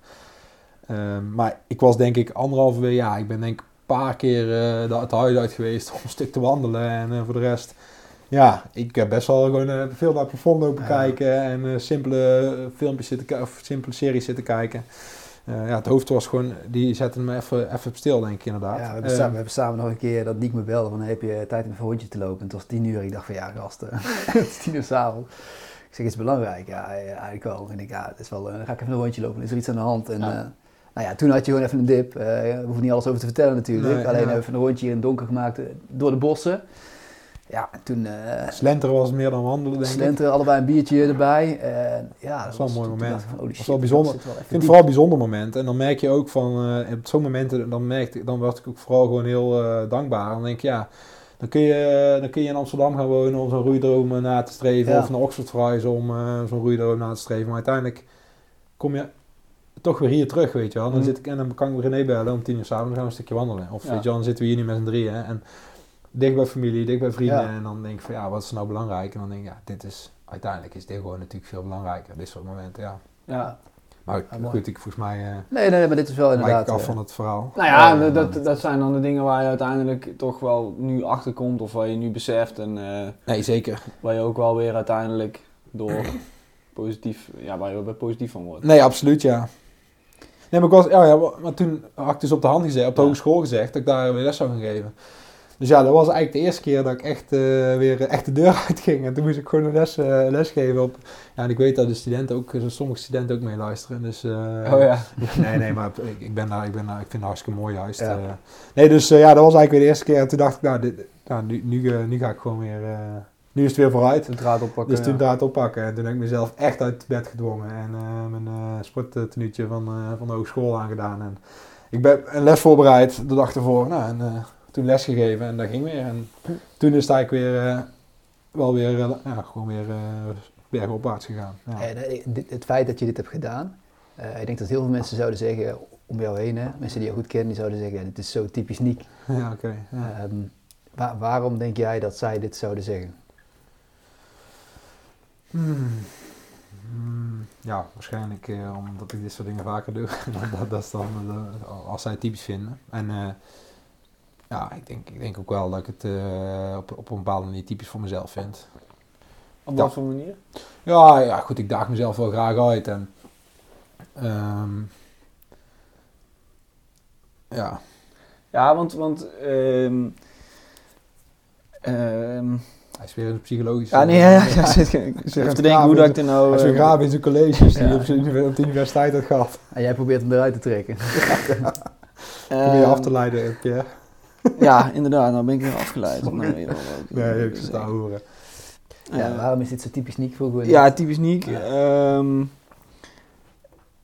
Ehm, maar ik was denk ik anderhalve week, ja, ik ben denk ik een paar keer eh, de- het huis uit geweest om een stuk te wandelen. En eh, voor de rest, ja, ik heb best wel gewoon eh, veel naar het plafond lopen
Ja.
kijken. En simpele filmpjes zitten of simpele series zitten kijken. Ja, het hoofd was gewoon, die zette me even, even op stil, denk ik inderdaad.
Ja, we hebben,
Eh,
samen, we hebben samen nog een keer dat Nick me belde van heb je tijd om even een rondje te lopen? En het was tien uur. Ik dacht van ja gasten, *laughs* het is tien uur s'avonds. Ik zeg, is het belangrijk? Ja, eigenlijk wel. En ik, ja, het is wel, dan ga ik even een rondje lopen. Is er iets aan de hand? En,
Ja.
Nou ja, toen had je gewoon even een dip. Eh we hoeven niet alles over te vertellen natuurlijk.
Nee,
Alleen
ja.
even een rondje in het donker gemaakt eh, door de bossen. Ja, en toen eh
Slenteren was meer dan wandelen, denk ik.
slenteren, allebei een biertje erbij. Ja,
Dat wel een mooi moment.
van,
Dat wel bijzonder.
wel
Ik vind het vooral een bijzonder moment. En dan merk je ook van, op zo'n momenten, dan, merkte, ik- dan werd ik ook vooral gewoon heel dankbaar. Dan denk ik, ja, dan kun, je, dan kun je in Amsterdam gaan wonen om zo'n roeidroom na te streven.
Ja.
Of naar Oxford verhuizen om zo'n roeidroom na te streven. Maar uiteindelijk kom je toch weer hier terug, weet je wel. Dan
Mhm.
zit ik en dan kan ik René bellen om tien uur s'avonds, dan gaan we een stukje wandelen. Of
Ja.
weet je wel, dan zitten we hier nu met z'n drieën. En dicht bij familie, dicht bij vrienden.
Ja.
En dan denk ik van, ja, wat is nou belangrijk? En dan denk ik, ja, dit is, uiteindelijk is dit gewoon natuurlijk veel belangrijker. Dit soort momenten, ja.
Ja.
Maar ik- goed, ik volgens mij... eh,
Nee, nee, maar dit is wel inderdaad...
ik af
eh,
van het verhaal.
Nou ja,
Ja,
dat, dat zijn dan de dingen waar je uiteindelijk toch wel nu achter komt of waar je nu beseft en eh,
Nee, zeker.
waar je ook wel weer uiteindelijk door *coughs* positief, ja, waar je weer positief van wordt.
Nee, absoluut, ja. Nee, maar, ik was, ja, ja, maar toen had ik dus op de hand gezegd, op de hogeschool gezegd, dat ik daar weer les zou gaan geven. Dus ja, dat was eigenlijk de eerste keer dat ik echt eh, weer echt de deur *laughs* uitging. En toen moest ik gewoon een les, eh, les geven op... Ja, en ik weet dat de studenten ook, eh, sommige studenten ook meeluisteren. Dus, eh,
Oh ja. *laughs*
Nee, nee, maar ik, ik ben daar, ik ben daar, ik vind het hartstikke mooi juist.
Ja.
eh. nee, dus eh, ja, dat was eigenlijk weer de eerste keer. En toen dacht ik, nou, dit, nou nu, nu, eh, nu ga ik gewoon weer... nu is het weer vooruit.
De draad oppakken.
Dus toen
ja.
draad oppakken. En toen heb ik mezelf echt uit bed gedwongen. En eh, mijn sporttenuutje van, eh, van de hogeschool aangedaan. En ik ben een les voorbereid de dag ervoor. Nou, en toen les gegeven en dat ging weer. En toen is het eigenlijk weer, wel weer, ja, gewoon weer bergopwaarts gegaan. Ja.
En, dit- het feit dat je dit hebt gedaan, ik denk dat heel veel mensen zouden zeggen om jou heen, hè, mensen die jou goed kennen, die zouden zeggen, dit is zo typisch Niek. *laughs*
Ja, oké.
Ehm, wa- waarom denk jij dat zij dit zouden zeggen?
Hmm. Hmm, Ja, waarschijnlijk eh, omdat ik dit soort dingen vaker doe. *laughs* dat, dat is dan eh, als zij het typisch vinden. En eh, ja, ik denk, ik denk ook wel dat ik het eh, op, op een bepaalde manier typisch voor mezelf vind.
Op wat voor manier?
Ja, ja, goed, ik daag mezelf wel graag uit. En, ehm, ja,
Ja, want, want ehm, ehm,
hij is weer een psychologisch.
ja, nee, ja, ja, ja, zit- ik zit even te denken hoe dat ik er nou...
Hij is
eh,
graaf in zijn colleges die hij op, de universiteit had gehad.
En jij probeert hem eruit te trekken. *laughs*
Probeer je
ehm,
af te leiden, Pierre.
Ja, inderdaad, nou ben ik weer afgeleid. Nou, wel wat
Nee, ik
wil
zit te
zeggen.
horen.
Ja,
Eh,
waarom is dit zo typisch Niek voor
Ja, typisch Niek.
Ja.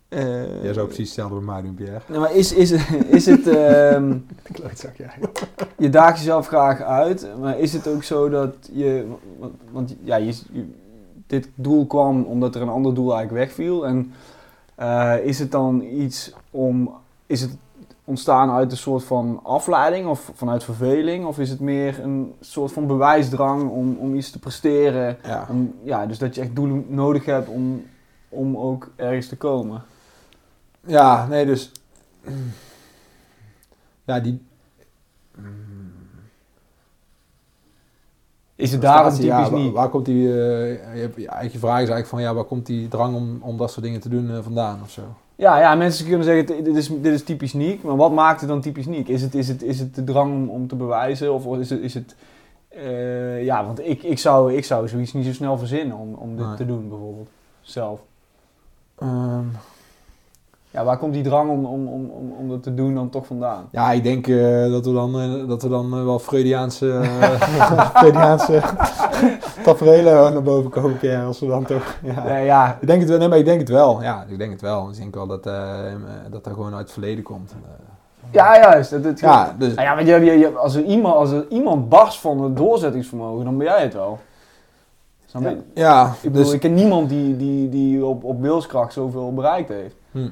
Eh,
Jij zou precies hetzelfde bij mij doen, Pierre.
Nee, maar is, is, is het... *laughs* ehm,
klootzak, ja.
je daagt jezelf graag uit, maar is het ook zo dat je, want, want ja, je, je- dit doel kwam omdat er een ander doel eigenlijk wegviel en eh, is het dan iets om, is het ontstaan uit een soort van afleiding of vanuit verveling of is het meer een soort van bewijsdrang om, om iets te presteren,
Ja.
om, ja, dus dat je echt doelen nodig hebt om, om ook ergens te komen?
Ja, nee, dus. Ja, die.
Is het daarom typisch
ja, waar,
niet?
waar komt die. eh, je, je eigen vraag is eigenlijk van ja, waar komt die drang om, om dat soort dingen te doen eh, vandaan of zo?
Ja, ja, mensen kunnen zeggen, dit is, dit is typisch Niek. Maar wat maakt het dan typisch Niek? Is het, is het, is het de drang om, om te bewijzen? Of is het... Is het eh, ja, want ik, ik, zou, ik zou zoiets niet zo snel verzinnen om, om dit
Nee.
te doen, bijvoorbeeld. Zelf.
Ehm,
Ja, waar komt die drang om, om, om, om, om dat te doen dan toch vandaan?
ja, ik denk eh, dat we dan, eh, dat we dan eh, wel Freudiaanse, *laughs* *laughs* Freudiaanse tafereelen naar boven komen, Pierre, als we dan toch... Ja.
Ja, ja,
Ik denk het wel, nee, maar ik denk het wel. Ja, ik denk het wel. Ik denk wel dat, dat dat gewoon uit het verleden komt.
Ja juist.
Ja, dus,
ja, want je, je, je- als, er iemand, als er iemand barst van het doorzettingsvermogen, dan ben jij het wel. Je?
ja,
Ik bedoel,
dus,
ik ken niemand die, die, die op, op wilskracht zoveel bereikt heeft.
hm.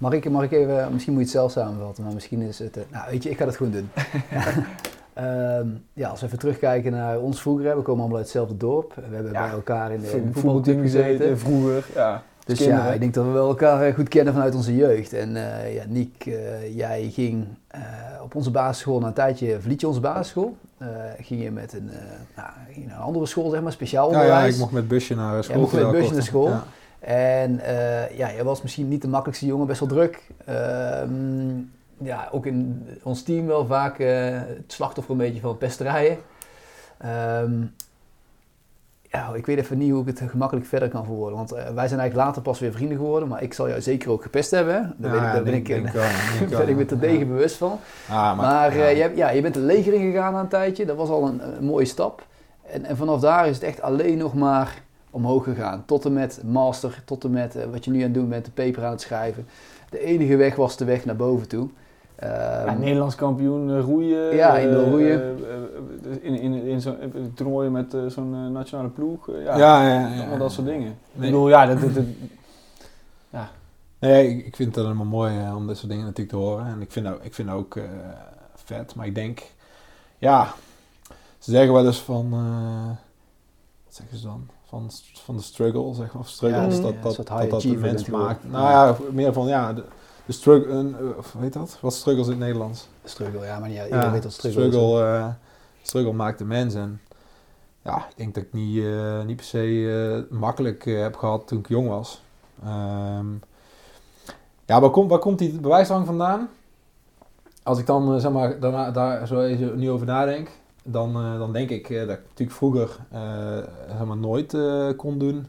Mag ik, mag ik even, misschien moet je het zelf samenvatten, maar misschien is het... eh, nou, weet je, ik ga dat gewoon doen. *laughs* *laughs* Ehm, ja, als we even terugkijken naar ons vroeger, we komen allemaal uit hetzelfde dorp. We hebben
Ja.
bij elkaar in de, in
voetbalteam gezeten,
gezeten.
vroeger. Ja.
Dus
kinderen.
ja, ik denk dat we wel elkaar eh, goed kennen vanuit onze jeugd. En eh ja, Niek, eh, jij ging eh, op onze basisschool, na een tijdje verliet je onze basisschool. Eh, ging je met een, eh, nou, naar een andere school, zeg maar, speciaal
ja, ja,
onderwijs.
ik mocht met busje naar school.
mocht met busje
ik
naar school. En eh, ja, jij was misschien niet de makkelijkste jongen, best wel druk. Ehm, ja, ook in ons team wel vaak eh, het slachtoffer een beetje van pesterijen. Ehm, ja, ik weet even niet hoe ik het gemakkelijk verder kan verwoorden. Want eh, wij zijn eigenlijk later pas weer vrienden geworden. Maar ik zal jou zeker ook gepest hebben. hè. Daar,
Ja,
weet ik, daar ben, ik, *laughs* daar ben ik me terdege bewust van.
Ah,
Maar,
ja.
je, hebt, ja, je bent de leger ingegaan na een tijdje. Dat was al een, een mooie stap. En, en vanaf daar is het echt alleen nog maar omhoog gegaan. Tot en met master, tot en met eh, wat je nu aan het doen bent, de paper aan het schrijven. De enige weg was de weg naar boven toe. Ehm,
Ja, Nederlands kampioen eh, roeien.
Ja,
eh,
roeien.
eh, eh, in in, in zo'n toernooien met zo'n nationale ploeg. ja,
ja, ja, ja,
allemaal dat soort dingen.
Nee.
Ik bedoel, ja, dat, dat, dat- *laughs*
Nee, ik, vind het helemaal mooi eh, om dit soort dingen natuurlijk te horen. En ik vind ook, ik vind ook eh, vet. Maar ik denk, ja, ze zeggen wel eens van, eh, wat zeggen ze dan? Van, van de struggle, zeg maar. Of struggles,
Ja,
dat,
ja,
dat, dat, dat de mens maakt. Nou ja, meer van, ja, de, de struggle, eh, of weet dat? Wat struggles in het Nederlands?
struggle, ja, maar niet, iedereen
Ja,
weet wat struggle,
struggle, eh, struggle maakt de mens. En ja, ik denk dat ik niet, eh, niet per se eh, makkelijk heb gehad toen ik jong was. Ehm, ja, waar komt, waar komt die bewijsdrang vandaan? Als ik dan zeg maar, daarna, daar zo even nu over nadenk, dan, eh, dan denk ik eh, dat ik natuurlijk vroeger eh, zeg maar, nooit eh, kon doen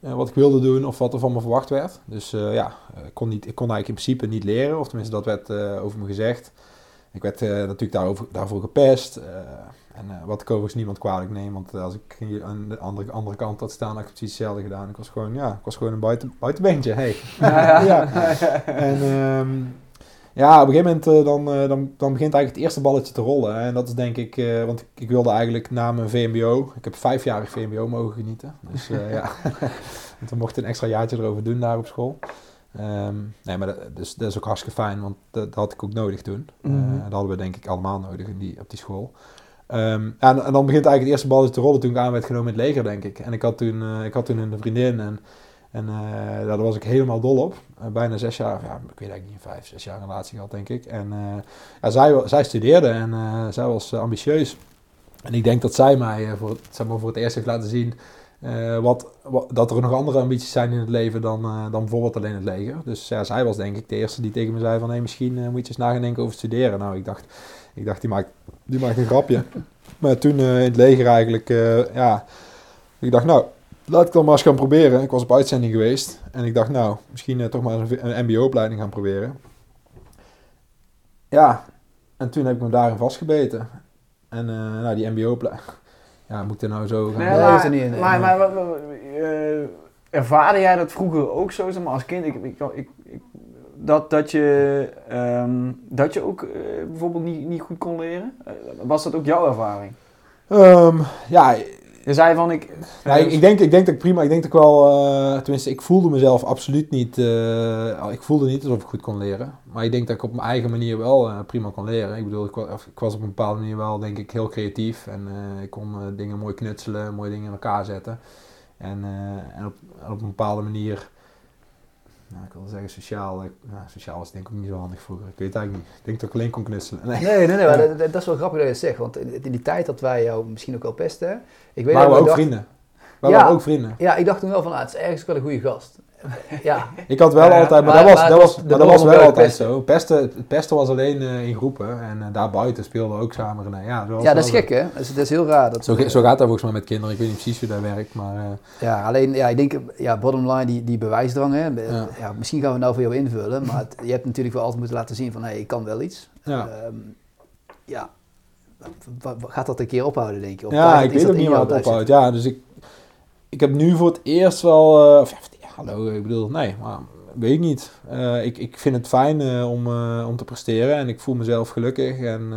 eh, wat ik wilde doen of wat er van me verwacht werd. Dus eh, ja, ik kon, niet, ik kon eigenlijk in principe niet leren, of tenminste dat werd eh, over me gezegd. Ik werd eh, natuurlijk daarover, daarvoor gepest. eh, en eh, wat ik overigens niemand kwalijk neem, want als ik hier aan de andere, andere kant had staan, had ik precies hetzelfde gedaan. Ik was gewoon, ja, ik was gewoon een buiten, buitenbeentje. Hey. *laughs* ja. *laughs* En ehm, ja, op een gegeven moment eh, dan, eh, dan, dan begint eigenlijk het eerste balletje te rollen. En dat is denk ik, eh, want ik, ik wilde eigenlijk na mijn VMBO, ik heb vijfjarig VMBO mogen genieten. Dus ja, *laughs* en toen mocht ik een extra jaartje erover doen daar op school. Ehm, nee, maar dat, dus, dat is ook hartstikke fijn, want dat, dat had ik ook nodig toen.
Mhm.
dat hadden we denk ik allemaal nodig in die, op die school. Ehm, en, en dan begint eigenlijk het eerste balletje te rollen toen ik aan werd genomen in het leger, denk ik. En ik had toen, ik had toen een vriendin en, en eh, daar was ik helemaal dol op. Eh, bijna zes jaar, ja, ik weet eigenlijk niet, vijf, zes jaar relatie gehad, denk ik. En eh, ja, zij, zij studeerde en zij was ambitieus. En ik denk dat zij mij voor, het, zeg maar, voor het eerst heeft laten zien wat, wat, dat er nog andere ambities zijn in het leven dan, dan bijvoorbeeld alleen het leger. Dus ja, zij was denk ik de eerste die tegen me zei van... Hey, misschien moet je eens na gaan denken over studeren. Nou, ik dacht, ik dacht die, maakt, die maakt een grapje. *laughs* maar toen in het leger eigenlijk, ja... Ik dacht, nou, laat ik dan maar eens gaan proberen. Ik was op uitzending geweest. En ik dacht, nou, misschien eh, toch maar eens een, een mbo-opleiding gaan proberen. Ja, en toen heb ik me daarin vastgebeten. En eh, nou, die mbo-opleiding... *laughs* Ja, moet ik er nou zo gaan...
Nee, maar,
is er niet in, nee.
maar, maar, eh, ervaarde jij dat vroeger ook zo? Zeg maar als kind, ik, ik, ik, ik- dat, dat, je, ehm, dat je ook bijvoorbeeld niet, niet goed kon leren? Was dat ook jouw ervaring?
Ehm, ja,
Je zei van ik...
Ik, denk, ik denk dat ik prima, ik denk dat ik wel, eh, tenminste, ik voelde mezelf absoluut niet, eh, ik voelde niet alsof ik goed kon leren. Maar ik denk dat ik op mijn eigen manier wel eh, prima kon leren. Ik bedoel, ik was, op een bepaalde manier wel, denk ik, heel creatief. En ik kon dingen mooi knutselen, mooie dingen in elkaar zetten. En, en, op, op een bepaalde manier, nou, ik wil zeggen sociaal, ik, nou, sociaal was denk ik ook niet zo handig vroeger. Ik weet het eigenlijk niet. Ik denk dat ik alleen kon knutselen. *laughs* Nee.
Nee, nee, nee, maar dat, dat- dat is wel grappig dat je het zegt. Want in die tijd dat wij jou misschien ook wel pesten. Ik weet
waren we
dat
ook
dacht-
vrienden.
Ja.
waren ook vrienden.
Ja, ik dacht toen wel van, ah, het is ergens wel een goede gast. Ja,
Ik had wel altijd, maar,
maar-
dat was,
maar
dat was, maar dat was wel altijd
pesten.
zo. Pesten, het pesten was alleen eh, in groepen en uh, daarbuiten speelden we ook samen. René. Ja,
ja, dat is gek hè. Dat is, dat is heel raar. Dat,
Zo, zo gaat dat volgens mij met kinderen. Ik weet niet precies hoe dat werkt, maar... eh,
Ja, alleen, ja, ik denk, ja, bottom line, die, die bewijsdrang, hè.
Ja.
Ja. misschien gaan we nou voor jou invullen, maar het- je hebt natuurlijk wel altijd moeten laten zien van, hé, ik kan wel iets.
ja.
Ehm, ja, gaat dat een keer ophouden, denk je? Of
ja, ik weet ook niet waar het ophoudt. Ja, dus ik, ik heb nu voor het eerst wel... of ja, hallo, ik bedoel, nee, maar weet ik niet. Eh, ik, ik vind het fijn eh, om, eh, om te presteren en ik voel mezelf gelukkig en...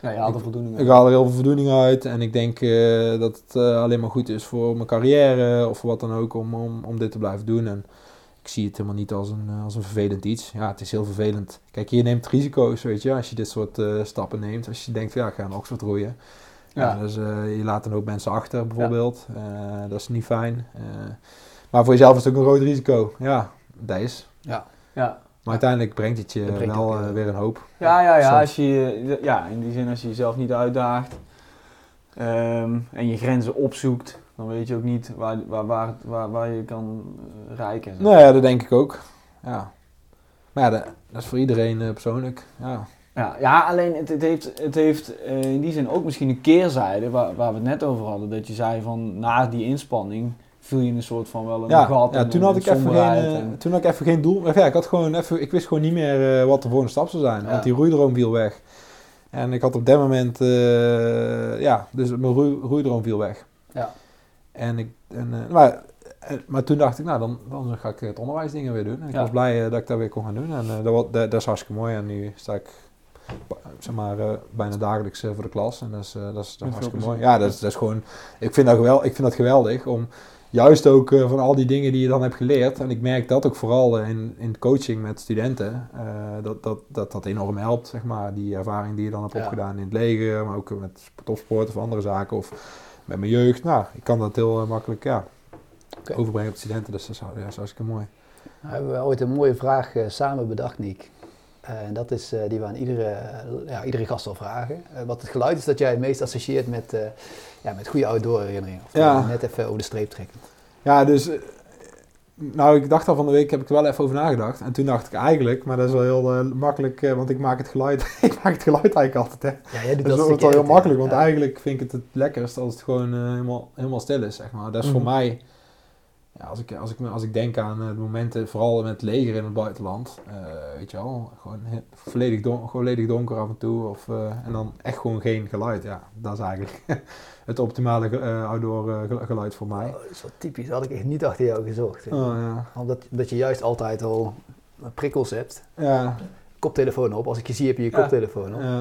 Ja, je er voldoening
Ik haal er heel veel voldoening uit en ik denk dat het alleen maar goed is voor mijn carrière of wat dan ook om, om, om dit te blijven doen. En ik zie het helemaal niet als een, als een vervelend iets. Ja, het is heel vervelend. Kijk, je neemt risico's, weet je, als je dit soort stappen neemt. Als je denkt, ja, ik ga naar Oxford roeien. Ja.
Ja.
dus je laat een hoop mensen achter bijvoorbeeld. Dat is niet fijn. Maar voor jezelf is het ook een groot risico. Ja, dat is.
Ja.
Maar uiteindelijk brengt het je
brengt
wel
ook,
eh,
eh,
weer een hoop.
Ja, ja, ja,
Soms.
als je, ja, in die zin als je jezelf niet uitdaagt ehm, en je grenzen opzoekt, dan weet je ook niet waar, waar, waar, waar, waar je kan eh, rijken. zeg.
Nou ja, dat denk ik ook. Ja. Maar ja, dat, dat is voor iedereen eh, persoonlijk. Ja.
Ja, ja alleen het, het heeft, het heeft eh, in die zin ook misschien een keerzijde waar, waar we het net over hadden. Dat je zei van na die inspanning viel je in een soort van wel een
Ja,
gat.
ja
en
toen, had ik even geen, eh,
en-
toen had ik even geen doel. Of ja, ik, had gewoon even, ik wist gewoon niet meer eh, wat de volgende stap zou zijn.
Ja.
Want die roeidroom viel weg. En ik had op dat moment, eh, ja, dus mijn roei, roeidroom viel weg.
Ja.
En ik, en, maar, maar toen dacht ik, nou, dan, dan ga ik het onderwijsdingen weer doen. En ik
Ja.
was blij dat ik dat weer kon gaan doen. En dat, dat, dat is hartstikke mooi. En nu sta ik zeg maar, bijna dagelijks voor de klas. En dat is, eh, dat is, dat hartstikke mooi. Ja, dat is, dat is gewoon, ik vind dat, gewel, ik vind dat geweldig om juist ook eh, van al die dingen die je dan hebt geleerd. En ik merk dat ook vooral eh, in, in coaching met studenten. eh, dat, dat, dat dat enorm helpt, zeg maar. Die ervaring die je dan hebt
Ja.
opgedaan in het leger. Maar ook met topsport of andere zaken. Of met mijn jeugd. Nou, ik kan dat heel makkelijk ja, overbrengen op de studenten. Dus dat is, ja, dat is hartstikke mooi.
Nou, hebben we ooit een mooie vraag samen bedacht, Niek. En dat is eh, die we aan iedere, eh, ja, iedere gast wel vragen. Eh, wat het geluid is dat jij het meest associeert met, ja, met goede outdoor herinneringen. Of
Ja.
net even over de streep trekken.
Ja, dus... Nou, ik dacht al van de week, heb ik er wel even over nagedacht. En toen dacht ik eigenlijk, maar dat is wel heel makkelijk, want ik maak het geluid, *laughs* ik maak het geluid eigenlijk altijd, hè.
Ja, jij doet
Dat is wel heel makkelijk, want
Ja.
eigenlijk vind ik het het lekkerst als het gewoon helemaal, helemaal stil is, zeg maar. Dat is voor
Mhm.
mij, ja, als, ik, als, ik, als ik denk aan eh, de momenten, vooral met het leger in het buitenland, eh, weet je wel, gewoon volledig, don, volledig donker af en toe, of, eh, en dan echt gewoon geen geluid. Ja, dat is eigenlijk *laughs* het optimale eh, outdoor gel- geluid voor mij.
Oh, dat is wel typisch. Had ik echt niet achter jou gezocht.
Oh, ja.
Omdat dat je juist altijd al prikkels hebt.
Ja,
Koptelefoon op. Als ik je zie heb je je koptelefoon op.
ja.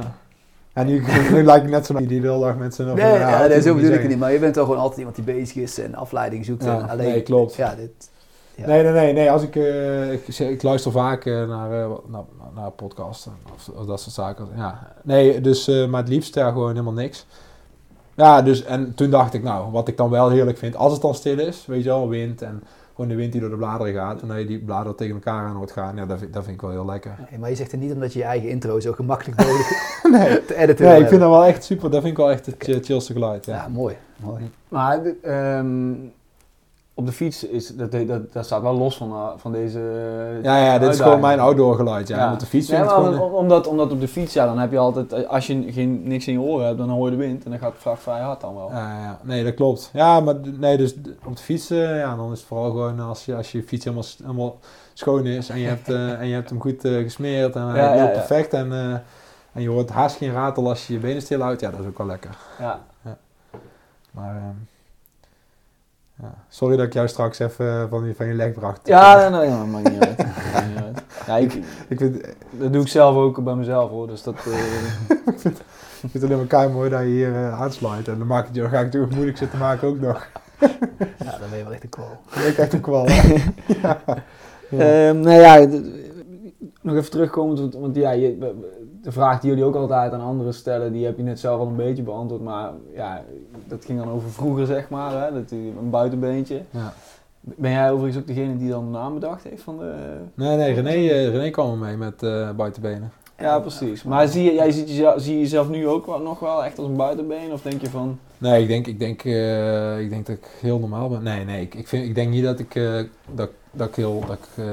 En nu, *laughs* nu lijkt ik net zo die de hele dag met zijn...
Nee, ja,
dat
nee, zo bedoel ik het niet. Maar je bent wel gewoon altijd iemand die bezig is en afleiding zoekt.
Ja,
en alleen,
nee, klopt.
Ja, dit, Ja.
Nee, nee, nee, nee. Als ik, eh, ik, luister vaak eh, naar, wat- naar, naar podcasts of, of dat soort zaken. Ja. Nee, dus, maar het liefst ja, gewoon helemaal niks. Ja, dus en toen dacht ik, nou, wat ik dan wel heerlijk vind, als het dan stil is, weet je wel, wind en gewoon de wind die door de bladeren gaat en dat je die bladeren tegen elkaar aan hoort gaan, ja, dat vind, dat vind ik wel heel lekker.
Nee, maar je zegt het niet omdat je je eigen intro zo gemakkelijk mogelijk *laughs*
nee, *laughs*
te editen
nee, ik vind dat wel echt super. Dat vind ik wel echt het ch- chillste geluid. Ja.
Ja, mooi. mooi.
Maar ehm, op de fiets is dat, dat, dat staat wel los van, eh, van deze.
Ja, ja, dit is gewoon mijn outdoor geluid. Ja. Met de fiets
Nee, maar
gewoon...
om- omdat, omdat op de fiets, ja, dan heb je altijd, eh, als je geen, niks in je oren hebt, dan hoor je de wind en dan gaat het vracht vrij hard dan wel.
Ja, ja, nee, dat klopt. Ja, maar nee, dus op de fiets, eh, ja, dan is het vooral gewoon als je, als je fiets helemaal, helemaal schoon is en je hebt, eh, en je hebt hem goed eh, gesmeerd en hij
Ja, ja, ja.
perfect en, eh, en je hoort haast geen ratel als je je benen stil houdt, ja, dat is ook wel lekker.
Ja.
Maar, ehm, ja. sorry dat ik jou straks even van je, van je leg bracht.
Ja, nee, nee, dat maakt niet uit. *laughs* Maakt niet uit. Ja, ik, *laughs*
Ik vind,
dat doe ik zelf ook bij mezelf hoor. Dus dat, eh, *laughs*
ik vind het alleen maar kei mooi dat je hier eh, aansluit. En dan, maak ik, dan ga ik het natuurlijk moeilijk zitten maken ook nog.
Ja, dan ben je wel echt een kwal.
Ik krijg ook wel. hè. ja. Ja.
Ehm, nou ja, nog even terugkomend, want, want ja, je, de vraag die jullie ook altijd aan anderen stellen, die heb je net zelf al een beetje beantwoord, maar ja, dat ging dan over vroeger zeg maar, hè, dat, een buitenbeentje.
Ja.
Ben jij overigens ook degene die dan de naam bedacht heeft van de...
Nee, nee, René, eh, René kwam er mee met eh buitenbenen.
Ja, precies. Maar zie je, jij ziet jezelf, zie je jezelf nu ook wel, nog wel echt als een buitenbeen, of denk je van...
Nee, ik denk, ik denk, eh, ik denk dat ik heel normaal ben. Nee, nee, ik, ik, vind, ik denk niet dat ik, dat, dat ik heel... Dat ik,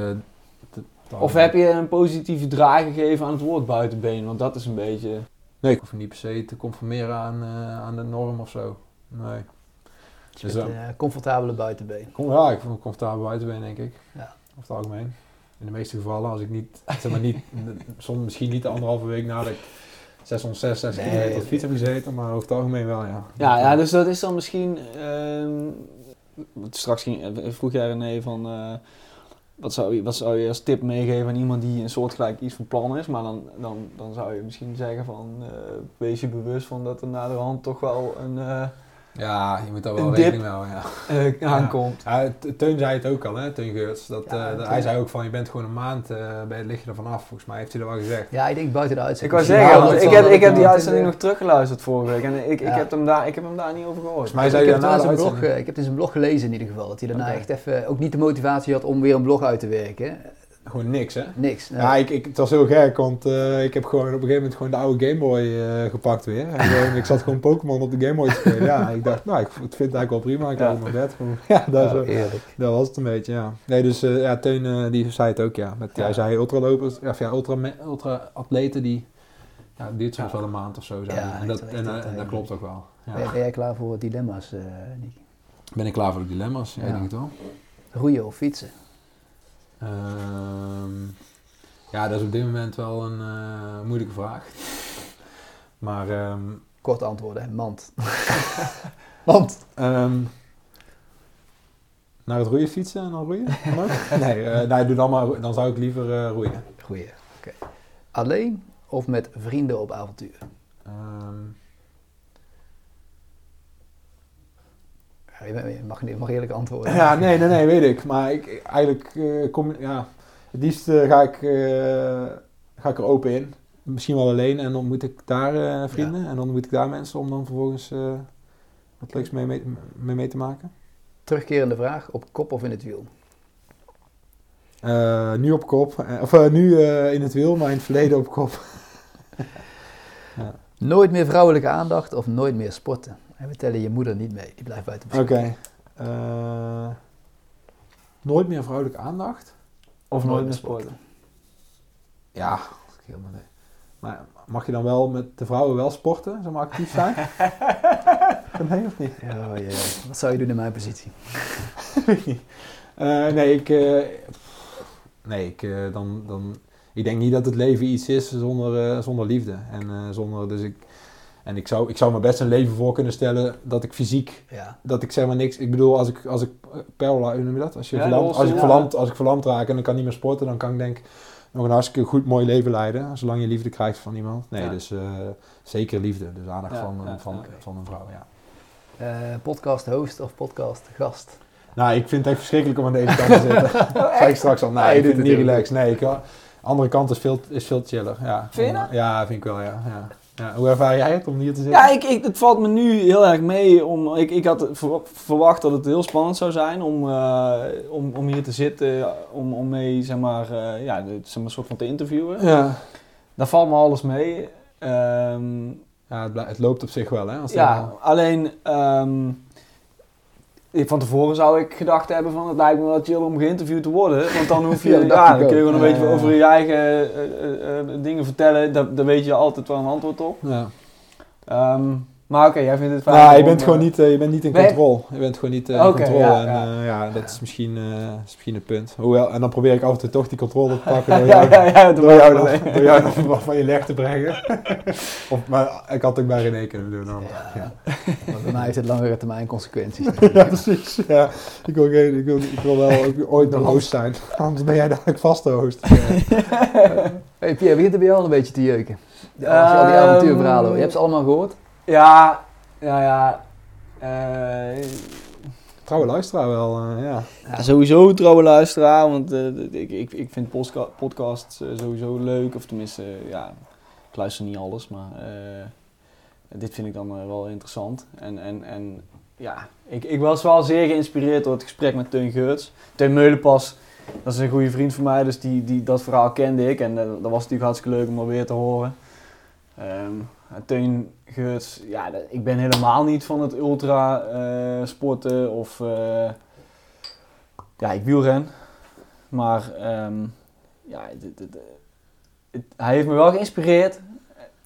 eh,
Of heb je een positieve draai gegeven aan het woord buitenbeen, want dat is een beetje...
Nee, ik hoef niet per se te conformeren aan, eh, aan de norm of zo. Nee.
Je
Dus dan-
een eh, comfortabele buitenbeen.
Kom, ja, ik voel me comfortabel buitenbeen, denk ik.
Ja.
Over het algemeen. In de meeste gevallen, als ik niet, zeg maar niet, *laughs* soms misschien niet de anderhalve week nadat ik 666
Nee,
kilometer op fiets heb gezeten, maar over het algemeen wel, ja.
Ja, ja, dus dat is dan misschien. ehm, straks ging, eh, vroeg jij René van. Wat, zou je, wat zou je als tip meegeven aan iemand die een soortgelijk iets van plan is? Maar dan, dan, dan zou je misschien zeggen van. eh, wees je bewust van dat er na de hand toch wel een. eh,
Ja, je moet daar wel rekening mee houden, ja.
eh, *laughs* aankomt.
Ja, Teun zei het ook al, hè, Teun Geurts. Dat,
Ja,
eh, hij zei ook van, je bent gewoon een maand eh bij het lig je er vanaf. Volgens mij heeft hij dat wel gezegd.
Ja, ik denk buiten de
Ik
uitzending.
wou
Misschien
zeggen, want ik heb, ik heb die uitzending
in
nog teruggeluisterd vorige week en ik, ik, heb, hem daar, ik heb hem daar niet over gehoord.
Volgens mij zei
ik,
hij
heb zijn blog, ik heb het in zijn blog gelezen in ieder geval. Dat hij daarna echt even ook niet de motivatie had om weer een blog uit te werken.
Gewoon niks, hè?
Niks.
Ja, ik, ik, het was heel gek, want eh, ik heb gewoon op een gegeven moment gewoon de oude Game Boy eh, gepakt weer. En gewoon, ik zat gewoon Pokémon op de Game Boy te spelen. Ja, ik dacht, nou, ik vind het eigenlijk wel prima. Ik
Ja.
mijn bed. Gewoon, *laughs* ja, dat,
Oh,
dat was het een beetje, ja. Nee, dus eh, ja, Teun die zei het ook, ja. Met,
Ja.
Hij zei ultralopers, of ja, ultra, ultra atleten die, ja, het duurt soms wel een maand of zo. Zijn.
Ja,
en, dat, en, en dat klopt ook wel. Ja.
Ben, jij klaar voor dilemma's?
Ben ik klaar voor de dilemma's? Ja,
Ja.
ik denk het wel.
Roeien of fietsen?
Ehm, ja, dat is op dit moment wel een eh, moeilijke vraag. *laughs* Maar ehm,
Korte antwoorden, hè? mand. *laughs* mand.
ehm, naar het roeien fietsen en dan roeien? Ook? *laughs* nee, eh, nee, doe dan maar. Dan zou ik liever eh, roeien.
Goeie, oké. Alleen of met vrienden op avontuur? Je mag, je mag eerlijk antwoorden.
ja, nee, nee, nee, weet ik. Maar ik, eigenlijk eh, kom ja, het liefst eh, ga, ik, eh, ga ik er open in. Misschien wel alleen en dan moet ik daar vrienden en dan moet ik daar mensen om dan vervolgens wat leuks mee, mee, mee, mee te maken.
Terugkerende vraag, op kop of in het wiel?
Nu op kop, of nu in het wiel, maar in het verleden op kop. *laughs*
Nooit meer vrouwelijke aandacht of nooit meer sporten? En we tellen je moeder niet mee, die blijft buiten
Oké. Eh, nooit meer vrouwelijke aandacht?
Of nooit meer sporten.
Ja, dat is helemaal nee. Maar mag je dan wel met de vrouwen wel sporten, zeg maar actief zijn? *laughs* nee of niet?
Ja, ja. Wat zou je doen in mijn positie? *laughs*
Eh, nee, ik, eh, nee ik, dan, dan, ik denk niet dat het leven iets is zonder, eh, zonder liefde. En, eh, zonder, dus ik, en ik, zou, ik zou me best een leven voor kunnen stellen dat ik fysiek,
Ja,
dat ik zeg maar niks, ik bedoel als ik, als ik eh, hoe noem je dat? Als, je
Ja,
verlamd, als, ik verlamd, als ik verlamd raak en dan kan niet meer sporten, dan kan ik denk nog een hartstikke goed mooi leven leiden, zolang je liefde krijgt van iemand. Nee,
Ja.
dus eh, zeker liefde, dus aandacht
Ja,
van,
ja,
van,
oké.
van een vrouw, ja.
Eh, podcast host of podcast gast?
Nou, ik vind het echt verschrikkelijk om aan deze kant te *laughs* zitten. Zei ik straks al. Nee,
Ja, je
ik vind het niet relaxed. Nee, ik, de andere kant is veel, is veel chiller. Ja.
Vind je dat?
Ja, vind ik wel, ja. ja. Ja. Hoe ervaar jij het om hier te zitten?
Ja, ik, ik, het valt me nu heel erg mee. Om, ik, ik had ver- verwacht dat het heel spannend zou zijn om, eh, om, om hier te zitten. Om, om mee, zeg maar, eh, ja, de- zeg maar, soort van te interviewen.
Ja.
Daar valt me alles mee. Ehm,
Ja, het, loopt op zich wel, hè? Als
ja, alleen ehm, van tevoren zou ik gedacht hebben van het lijkt me wel chill om geïnterviewd te worden. Want dan hoef *laughs* je,
Ja,
dan kun je gewoon een
Ja,
beetje
ja,
over je eigen eh, eh, eh, dingen vertellen. Daar, daar weet je altijd wel een antwoord op.
ja.
Maar oké, jij vindt het fijn.
Nou, je bent
eh,
gewoon niet, eh, je bent niet in controle. Je bent gewoon niet eh, in
Oké,
controle.
ja,
en
ja.
eh, ja, dat is misschien, eh, is misschien een punt. Hoewel, en dan probeer ik af en toe toch die controle te pakken *laughs* door
ja,
jou,
ja, ja,
door jou, dan, door jou dan van je leg te brengen. *laughs* of, maar ik had het ook bij René kunnen doen dan.
Ja. Maar bij mij heeft het langere termijn consequenties. *laughs*
Ja, precies. Ja, ik, wil, geen- ik, wil, ik wil wel ook ooit de host zijn. Anders ben jij dadelijk vaste host.
Hey Pierre, begint er bij jou al een beetje te jeuken? Ja, als je al die
Ehm,
avontuurverhalen. Je hebt ze allemaal gehoord?
Ja, ja, ja. eh,
Trouwe luisteraar wel, eh, ja.
Ja, sowieso trouwe luisteraar, want eh, ik, ik, ik vind podcasts sowieso leuk. Of tenminste, ja, ik luister niet alles, maar eh, dit vind ik dan wel interessant. En, en, en ja, ik, ik was wel zeer geïnspireerd door het gesprek met Teun Geurts. Teun Meulenpas, dat is een goede vriend van mij, dus die, die, dat verhaal kende ik. En dat was natuurlijk hartstikke leuk om dat weer te horen. En Teun Geurts, ja, ik ben helemaal niet van het ultra eh, sporten of... eh, ja, ik wielren. Maar ehm, ja, dit- dit- het- hij heeft me wel geïnspireerd.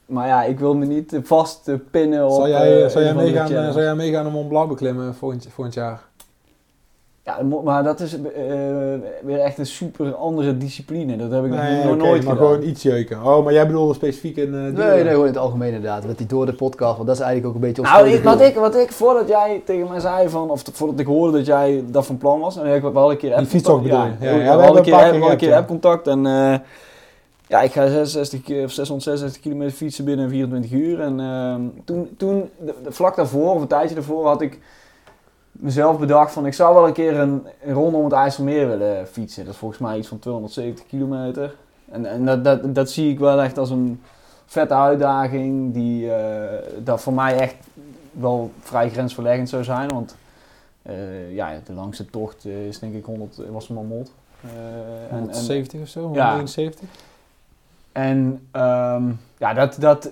Maar ja, ik wil me niet vast pinnen op...
Jij,
eh,
zal, jij
een of andere
meegaan, zal jij meegaan om Mont Blanc beklimmen volgend, volgend jaar?
Ja, maar dat is eh, weer echt een super andere discipline. Dat heb ik nog
Nee,
nog
oké,
nooit
maar
gedaan.
gewoon iets jeuken. Oh, maar jij bedoelde specifiek in... eh,
Nee, nee, gewoon in het algemeen inderdaad. Dat die door de podcast, want dat is eigenlijk ook een beetje ons
Nou, ik, wat, ik, wat ik, voordat jij tegen mij zei van, of voordat ik hoorde dat jij dat van plan was, en ik heb wel een keer
Die je?
Ja,
Ja,
ja,
ja, we hebben
een keer,
een
een appcontact en eh, ja, ik ga 66 keer, of 666 kilometer fietsen binnen 24 uur. En ehm, toen, toen de, de- vlak daarvoor, of een tijdje daarvoor, had ik mezelf bedacht van, ik zou wel een keer een, een ronde om het IJsselmeer willen fietsen. Dat is volgens mij iets van 270 kilometer. En, en dat, dat, dat zie ik wel echt als een vette uitdaging die eh, dat voor mij echt wel vrij grensverleggend zou zijn. Want eh, ja, de langste tocht eh, is denk ik 100, was Mamot. Eh, en, en,
170 of zo?
Ja.
171?
en ehm, ja, dat, dat,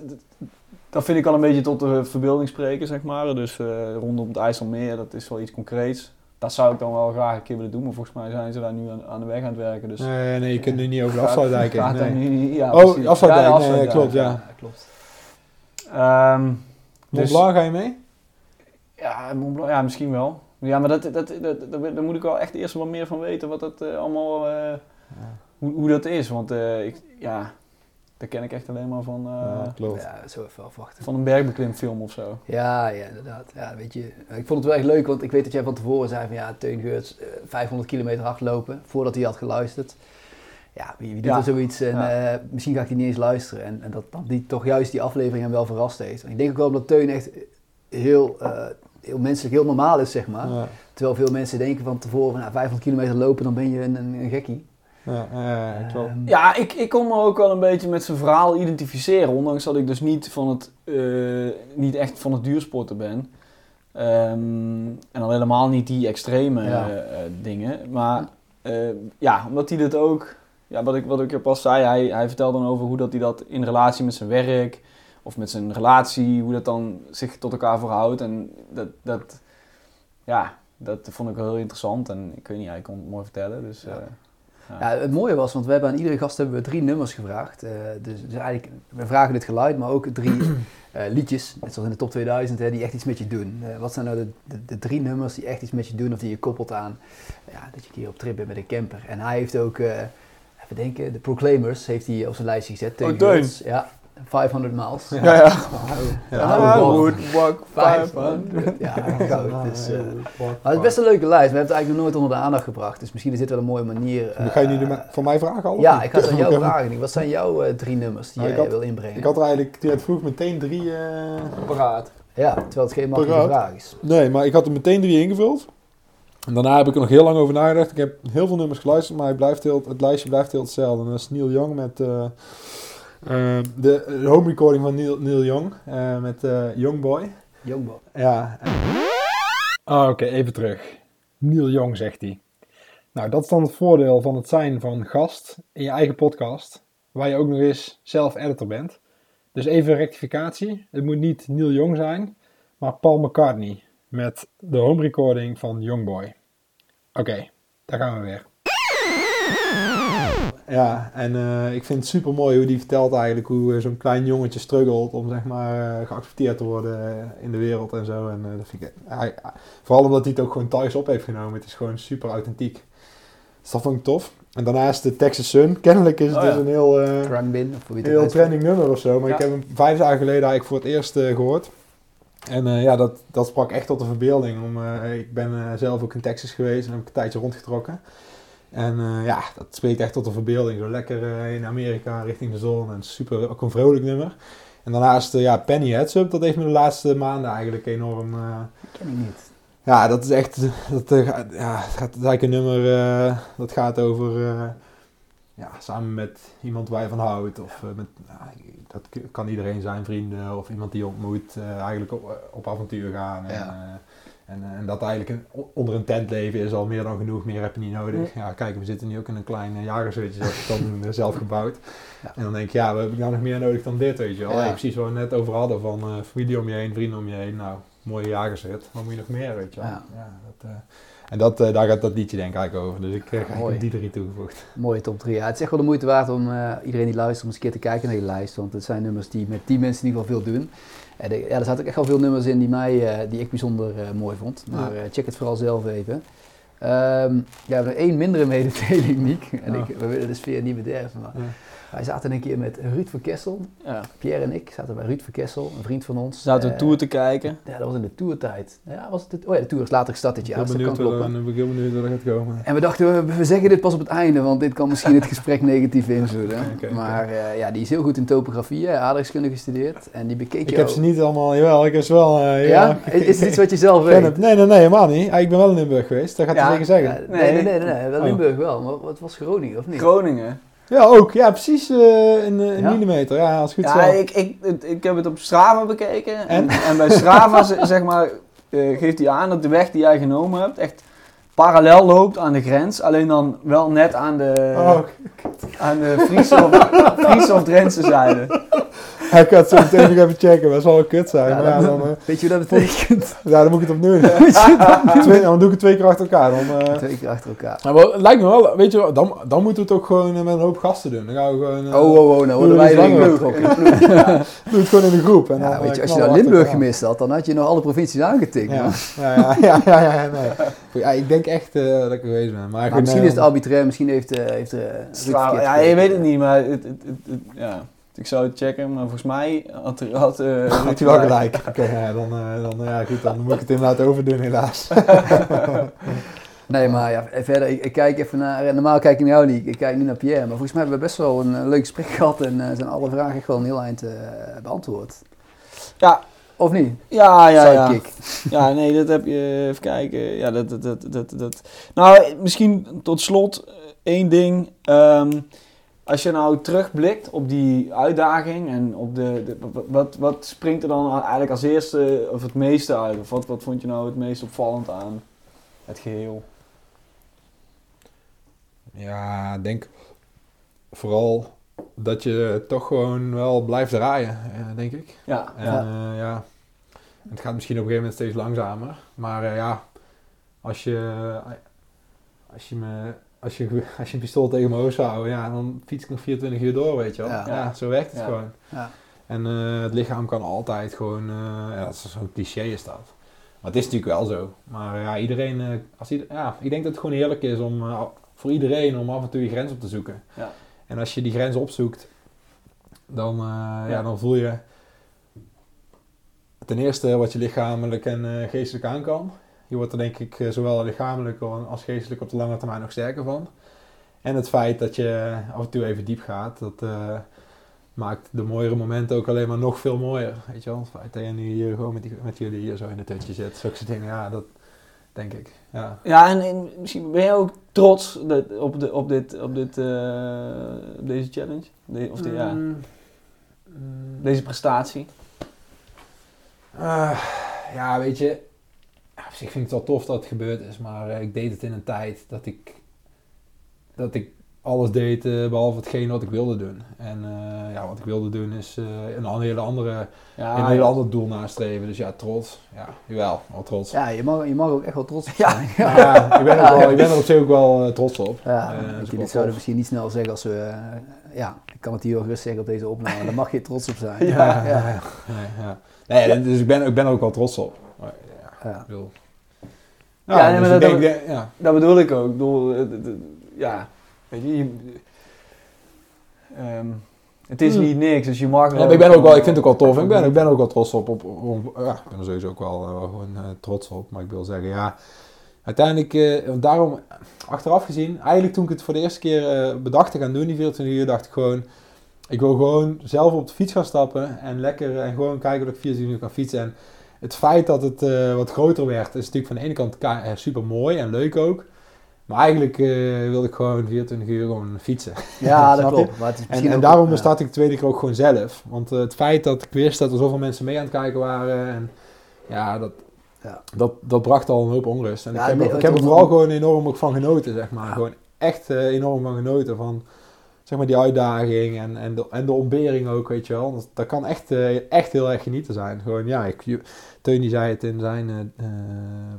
dat vind ik al een beetje tot de verbeelding spreken, zeg maar. Dus eh, rondom het IJsselmeer, dat is wel iets concreets. Dat zou ik dan wel graag een keer willen doen, maar volgens mij zijn ze daar nu aan, aan de weg aan het werken. Dus
Nee, nee, je kunt nu niet over de afsluitdijk heen, nee.
nu- ja,
Oh, afsluitdijk,
Ja,
nee, klopt, ja.
klopt.
Mont
dus-
Blanc, ga je mee?
Ja, Mont Blanc, ja, misschien wel. Ja, maar dat, dat, dat, dat, daar moet ik wel echt eerst wat meer van weten wat dat eh, allemaal, eh, hoe, hoe dat is. Want ik, ja, daar ken ik echt alleen maar van, eh,
ja, klopt.
Ja, zo even afwachten.
van een bergbeklimfilm of zo.
Ja, ja, inderdaad. Ja, weet je, ik vond het wel echt leuk, want ik weet dat jij van tevoren zei van ja, Teun Geurts, eh, 500 kilometer hardlopen, voordat hij had geluisterd. Ja, wie, wie doet
Ja.
er zoiets en
Ja.
eh, misschien ga ik die niet eens luisteren. En, en dat dan die, toch juist die aflevering hem wel verrast heeft. En ik denk ook wel dat Teun echt heel, eh, heel menselijk, heel normaal is, zeg maar.
Ja,
Terwijl veel mensen denken van tevoren van nou, 500 kilometer lopen, dan ben je een, een, een gekkie.
Ja, ja, ja, klopt.
Ja, ik, ik kon me ook wel een beetje met zijn verhaal identificeren. Ondanks dat ik dus niet, van het, eh, niet echt van het duursporten ben. Ehm, en al helemaal niet die extreme
Ja.
eh, dingen. Maar eh, ja, omdat hij dit ook... Ja, wat ik, wat ik er pas zei, hij, hij vertelde dan over hoe dat hij dat in relatie met zijn werk... of met zijn relatie, hoe dat dan zich tot elkaar verhoudt. En dat, dat, ja, dat vond ik wel heel interessant. En ik weet niet, hij kon het mooi vertellen. Dus,
Ja. Ja, het mooie was, want we hebben aan iedere gast hebben we drie nummers gevraagd. Eh, dus, dus eigenlijk, we vragen dit geluid, maar ook drie *clears throat* eh, liedjes, net zoals in de top 2000, hè, die echt iets met je doen. Eh, wat zijn nou de, de, de drie nummers die echt iets met je doen of die je koppelt aan ja, dat je een keer op trip bent met een camper. En hij heeft ook, even denken, de Proclaimers heeft hij op zijn lijstje gezet.
Oh, Teun.
Ja, 500 miles.
ja, ja.
Ja,
I
ook
would walk 500.
500. Ja, goud. Dus, eh, maar het is best een leuke lijst. We hebben het eigenlijk nog nooit onder de aandacht gebracht. Dus misschien is dit wel een mooie manier. eh,
Ga je nu de- van mij vragen al?
ja, ik ga het aan jou vragen. Wat zijn jouw eh, drie nummers die
Nou,
jij
had-
wil inbrengen?
Ik had er eigenlijk direct vroeg meteen drie... eh,
Paraat.
Ja, terwijl het geen makkelijke
Paraat.
vraag is.
Nee, maar ik had er meteen drie ingevuld. En daarna heb ik er nog heel lang over nagedacht. Ik heb heel veel nummers geluisterd, maar het, blijft heel, het lijstje blijft heel hetzelfde. En dat is Neil Young met eh, eh, de, de home recording van Neil, Neil Young eh, met eh Young Boy.
Jongbo.
Ja. Ah, Oké, even terug. Neil Young zegt hij. Nou, dat is dan het voordeel van het zijn van gast in je eigen podcast, waar je ook nog eens zelf editor bent. Dus even een rectificatie. Het moet niet Neil Young zijn, maar Paul McCartney met de home recording van Youngboy. Oké, daar gaan we weer. Ja, en eh, ik vind het super mooi hoe die vertelt eigenlijk hoe eh, zo'n klein jongetje struggelt om zeg maar eh, geaccepteerd te worden in de wereld en zo. En dat vind ik, vooral omdat hij het ook gewoon thuis op heeft genomen. Het is gewoon super authentiek. Dus dat vond ik tof. En daarnaast de Texas Sun. Kennelijk is het
Oh,
dus
ja.
een heel,
Bin, of
heel trending nummer of zo. Maar
Ja.
ik heb hem vijf dagen geleden eigenlijk voor het eerst eh, gehoord. En ja, dat, dat sprak echt tot de verbeelding. Om, ik ben zelf ook in Texas geweest en heb ik een tijdje rondgetrokken. En eh, ja, dat spreekt echt tot de verbeelding. Zo lekker eh, in Amerika richting de zon en super, ook een vrolijk nummer. En daarnaast, eh, ja, Penny Heads Up, dat heeft me de laatste maanden eigenlijk enorm... eh,
ken ik niet.
ja, dat is echt. Dat, ja, het is eigenlijk een nummer eh, dat gaat over. eh, ja, samen met iemand waar je van houdt. Of eh, met, ja, dat kan iedereen zijn, vrienden of iemand die je ontmoet. eh, eigenlijk op, op avontuur gaan. En,
Ja.
Eh, en, eh, en dat eigenlijk een, onder een tent leven is al meer dan genoeg. Meer heb je niet nodig. Ja, kijk, we zitten nu ook in een klein uh, jagershutje, zoals ik dan noemde, zelf gebouwd.
Ja.
En dan denk je, ja, wat heb ik nou nog meer nodig dan dit, weet je wel.
Ja.
Hey, precies wat we net over hadden, van eh, familie om je heen, vrienden om je heen. Nou, mooie jagershut. Wat moet je nog meer, weet je wel.
Ja.
dat, eh, en dat, eh, daar gaat dat liedje denk ik eigenlijk over. Dus ik eigenlijk die drie toegevoegd.
Mooie top 3. Ja, het is echt wel de moeite waard om eh, iedereen die luistert om eens een keer te kijken naar die lijst. Want het zijn nummers die met die mensen in ieder geval veel doen. En de- ja, er zaten ook echt wel veel nummers in die, mij, eh, die ik bijzonder eh, mooi vond. Maar eh, check het vooral zelf even. Ehm, ja, we hebben één mindere mededeling, Niek. En ik, we willen de sfeer niet bederven. Maar. Wij zaten een keer met Ruud van Kessel.
Ja.
Pierre en ik zaten bij Ruud van Kessel, een vriend van ons.
Zaten
Eh,
een tour te kijken.
Ja, dat was in de tourtijd. Ja, was het de, oh ja, de tour is later gestart dit
Ik
jaar.
ben
dus dat
benieuwd ben ik heel benieuwd waar dat gaat komen.
En we dachten, we, we zeggen dit pas op het einde, want dit kan misschien het gesprek *laughs* negatief invullen. Maar eh, ja, die is heel goed in topografie, aardrijkskunde gestudeerd. En die bekeek
Ik
jou-
heb ze niet allemaal, jawel, ik heb ze wel... eh,
Ja?
ja,
Is het iets wat je zelf weet?
het. Nee, nee, nee, helemaal niet. Ah, ik ben wel in Limburg geweest, dat gaat
Ja,
hij zeker zeggen.
Ja, nee, nee, nee, nee, nee, wel
Oh.
Limburg wel. Maar wat was Groningen, of niet?
Groningen.
Ja, ook. Ja, precies eh in, eh, in
Ja?
millimeter. Ja, als het goed
Ja,
is wel.
ik, ik, ik heb het op Strava bekeken. En,
En?
en bij Strava *laughs* zeg maar, eh, geeft hij aan dat de weg die jij genomen hebt echt parallel loopt aan de grens. Alleen dan wel net aan de,
Oh, *laughs*
aan de Friese of, Friese of Drentse zijde.
Ik had zo meteen nog even checken, dat zal wel kut zijn.
Ja,
maar ja,
dat-
dan, eh,
Weet je wat dat betekent? *laughs*
ja, dan moet ik het opnieuw doen. *laughs* Twee, dan doe ik het twee keer achter elkaar. Dan, eh,
Twee keer achter elkaar.
Ja, maar het lijkt me wel, weet je wel, dan, dan moeten we het ook gewoon eh, met een hoop gasten doen. Dan gaan we gewoon,
Oh, oh, oh, nou worden wij
Doe
erin
eens
getrokken.
doe het gewoon in de groep. En dan,
Ja, weet je, als je nou
we
Limburg gemist had, dan had je nog alle provincies aangetikt.
Ja, ja, ja, ja, ja, ja, nee. Ja, ik denk echt eh, dat ik geweest ben. Maar,
misschien
nee,
is het arbitrair, misschien heeft, eh heeft eh, verkeerd
ja, je weet het niet, maar het, het, het, het- ja. Ik zou het checken. Maar volgens mij had, had, eh, *laughs*
Had hij wel gelijk. Oké, ja, dan, eh, dan, ja, goed, dan moet ik het inderdaad overdoen helaas. *laughs*
Nee, maar ja, verder, ik, ik kijk even naar, eh, normaal kijk ik naar jou niet, ik kijk nu naar Pierre, maar volgens mij hebben we best wel een eh, leuk gesprek *laughs* gehad en eh, zijn alle vragen een heel eind eh, beantwoord.
Ja,
Of niet?
ja, ja. ja. Ja, nee, dat heb je. Even kijken. Ja, dat, dat, dat, dat, dat. Nou, misschien tot slot eh, één ding. Ehm, als je nou terugblikt op die uitdaging en op de. de- wat, wat springt er dan eigenlijk als eerste of het meeste uit? Of wat, wat vond je nou het meest opvallend aan het geheel?
Ja, ik denk vooral dat je toch gewoon wel blijft draaien, eh, denk ik.
Ja,
En
ja.
ja. ja, het gaat misschien op een gegeven moment steeds langzamer. Maar eh, ja, als je, als je me... Als je, als je een pistool tegen mijn hoofd zou houden, ja, dan fiets ik nog 24 uur door, weet je wel.
Ja.
Ja, zo werkt het
Ja.
gewoon.
Ja.
En eh, het lichaam kan altijd gewoon, eh, ja, dat is zo'n cliché is dat. Maar het is natuurlijk wel zo. Maar ja, iedereen, eh, als ieder- ja, ik denk dat het gewoon heerlijk is om, voor iedereen om af en toe je grens op te zoeken.
Ja.
En als je die grens opzoekt, dan, ja. Dan voel je ten eerste wat je lichamelijk en geestelijk aan kan. Je wordt er denk ik eh, zowel lichamelijk als geestelijk op de lange termijn nog sterker van. En het feit dat je af en toe even diep gaat, dat eh, maakt de mooiere momenten ook alleen maar nog veel mooier. Weet je wel, het feit dat je nu hier gewoon met, die, met jullie hier zo in het hutje zit, zulke dingen, ja, dat denk ik. Ja.
Ja, en, en misschien ben je ook trots dat, op, de, op, dit, op, dit, eh, op deze challenge? De- of de, ja,
Mm, mm,
deze prestatie?
Ah, ja, weet je, op zich vind ik het wel tof dat het gebeurd is, maar eh, ik deed het in een tijd dat ik, dat ik alles deed eh, behalve hetgeen wat ik wilde doen. En eh, ja, wat ik wilde doen is eh, een, hele andere,
Ja,
een hele ander doel nastreven. Dus ja, trots. Ja, jawel, wel trots.
Ja, je mag, je mag ook echt wel trots op
Ja.
zijn.
Maar ja, ik ben, er *laughs* ook wel, ik ben er op zich ook wel trots op.
Ja,
Eh, wel
dit zouden misschien niet snel zeggen als we... ja, ik kan het hier ook rustig zeggen op deze opname. Daar mag je trots op zijn. *laughs*
Ja, ja, ja. Nee, ja. Dus ik ben, ik ben er ook wel trots op. Maar, ja,
Ja.
ik bedoel.
Ja,
Ja,
nee,
dus
maar dat-
denk, ja.
Dat bedoel ik ook. Ik bedoel, eh, ja, weet je, je- ehm, het is
Hmm.
niet niks, dus je mag
Ja, ik ben ook wel, ik vind het ook wel tof. Ik ben, ik ben ook wel trots op. op, op- ja, ik ben er sowieso ook wel, eh, gewoon eh, trots op. Maar ik wil zeggen, ja, uiteindelijk, want daarom, achteraf gezien, eigenlijk toen ik het voor de eerste keer bedacht te gaan doen, die 24 uur, dacht ik gewoon, ik wil gewoon zelf op de fiets gaan stappen en lekker en gewoon kijken of ik 24 uur kan fietsen. En het feit dat het eh, wat groter werd, is natuurlijk van de ene kant super mooi en leuk ook. Maar eigenlijk eh, wilde ik gewoon 24 uur gewoon fietsen.
Ja, *laughs* dat klopt. Maar het is
En, en daarom
ja.
start ik de tweede keer ook gewoon zelf. Want eh, het feit dat ik wist dat er zoveel mensen mee aan het kijken waren. En ja, dat,
Ja.
dat, dat bracht al een hoop onrust. En
Ja,
ik heb,
nee,
er- ik heb er vooral gewoon enorm ook van genoten, zeg maar. Gewoon echt eh, enorm van genoten van zeg maar, die uitdaging en, en, de, en de ontbering ook, weet je wel. Dat, dat kan echt, eh, echt heel erg genieten zijn. Gewoon, ja, ik, Teun die zei het in zijn, eh, eh,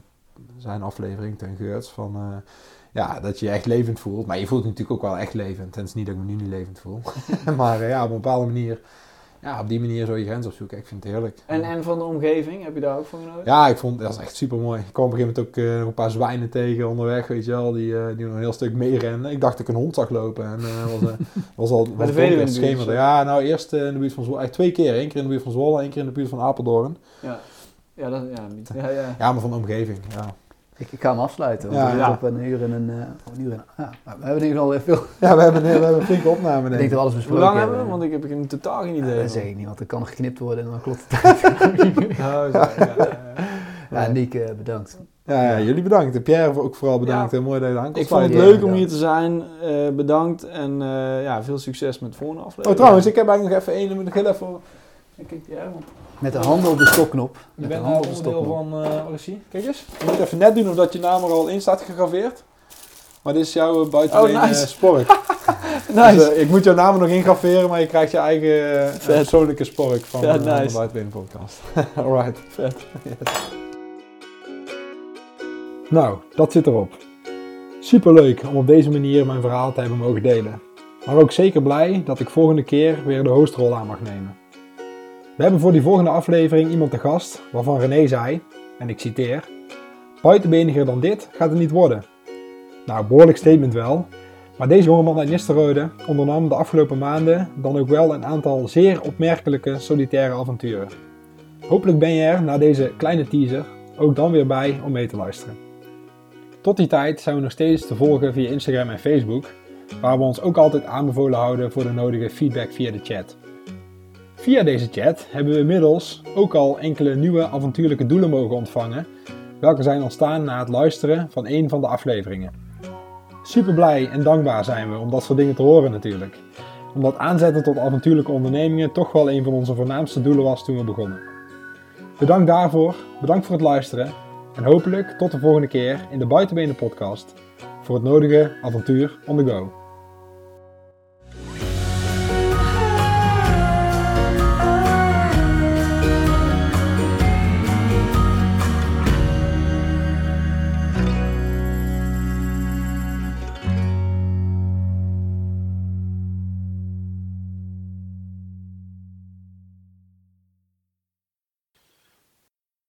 zijn aflevering, Teun Geurts, van... ja, dat je je echt levend voelt. Maar je voelt natuurlijk ook wel echt levend. En het is niet dat ik me nu niet levend voel. *laughs* maar ja, op een bepaalde manier... Ja, op die manier zo je grens opzoeken. Ik vind het heerlijk.
En, en van de omgeving, heb je daar ook van genoten?
Ja, ik vond dat is echt super mooi. Ik kwam op een gegeven moment ook nog een paar zwijnen tegen onderweg, weet je wel, die, eh, die nog een heel stuk meerennen. Ik dacht dat ik een hond zag lopen en eh was, *laughs* was al was
de
schemerde.
zo.
Ja, nou eerst in de buurt van Zwolle, eigenlijk twee keer. Eén keer in de buurt van Zwolle, één keer in de buurt van Apeldoorn.
Ja, ja, dat, ja, niet- ja, ja.
Ja, maar van de omgeving, ja.
Ik, ik ga hem afsluiten. Want
Ja,
we
ja.
op een uur en een... eh, een uur en, ja, maar we hebben in ieder geval veel...
Ja, we hebben een, we hebben een flinke opname,
Ik
denk ik.
dat we alles
Hoe
besproken
lang hebben we? Want ik heb er totaal geen idee
dat zeg ik niet, want er kan nog geknipt worden en dan klopt het. *laughs*
Oh, zo, ja, ja.
Ja, Nick, eh, bedankt.
Ja, ja, jullie bedankt. En Pierre ook vooral bedankt.
Ja.
Heel mooi dat je aan kon
Ik vond het leuk om hier te zijn. eh, bedankt en eh, ja, veel succes met de volgende aflevering.
Oh, trouwens, ik heb eigenlijk nog even één. moet ik heel even... Kijk, ja, want
Met de handen op de stopknop.
je bent nou
de
onderdeel
stopknop.
van uh, Odyssey. Kijk eens. Je moet even net doen of dat je naam er al in staat gegraveerd. Maar dit is jouw uh, buitenbeen
Oh, nice.
eh, spork.
Nice. *laughs*
Dus, eh, ik moet jouw naam er nog in graveren, maar je krijgt je eigen eh, persoonlijke spork van, eh, de
nice.
Buitenbeen podcast. *laughs* Alright.
Vet.
Nou, dat zit erop. Superleuk om op deze manier mijn verhaal te hebben mogen delen. Maar ook zeker blij dat ik volgende keer weer de hostrol aan mag nemen. We hebben voor die volgende aflevering iemand te gast waarvan René zei, en ik citeer, buitenbeniger dan dit gaat het niet worden. Nou, behoorlijk statement wel, maar deze jongeman uit Nisterode ondernam de afgelopen maanden dan ook wel een aantal zeer opmerkelijke solitaire avonturen. Hopelijk ben je er na deze kleine teaser ook dan weer bij om mee te luisteren. Tot die tijd zijn we nog steeds te volgen via Instagram en Facebook, waar we ons ook altijd aanbevolen houden voor de nodige feedback via de chat. Via deze chat hebben we inmiddels ook al enkele nieuwe avontuurlijke doelen mogen ontvangen, welke zijn ontstaan na het luisteren van een van de afleveringen. Super blij en dankbaar zijn we om dat soort dingen te horen natuurlijk, omdat aanzetten tot avontuurlijke ondernemingen toch wel een van onze voornaamste doelen was toen we begonnen. Bedankt daarvoor, bedankt voor het luisteren en hopelijk tot de volgende keer in de Buitenbenen podcast voor het nodige avontuur on the go.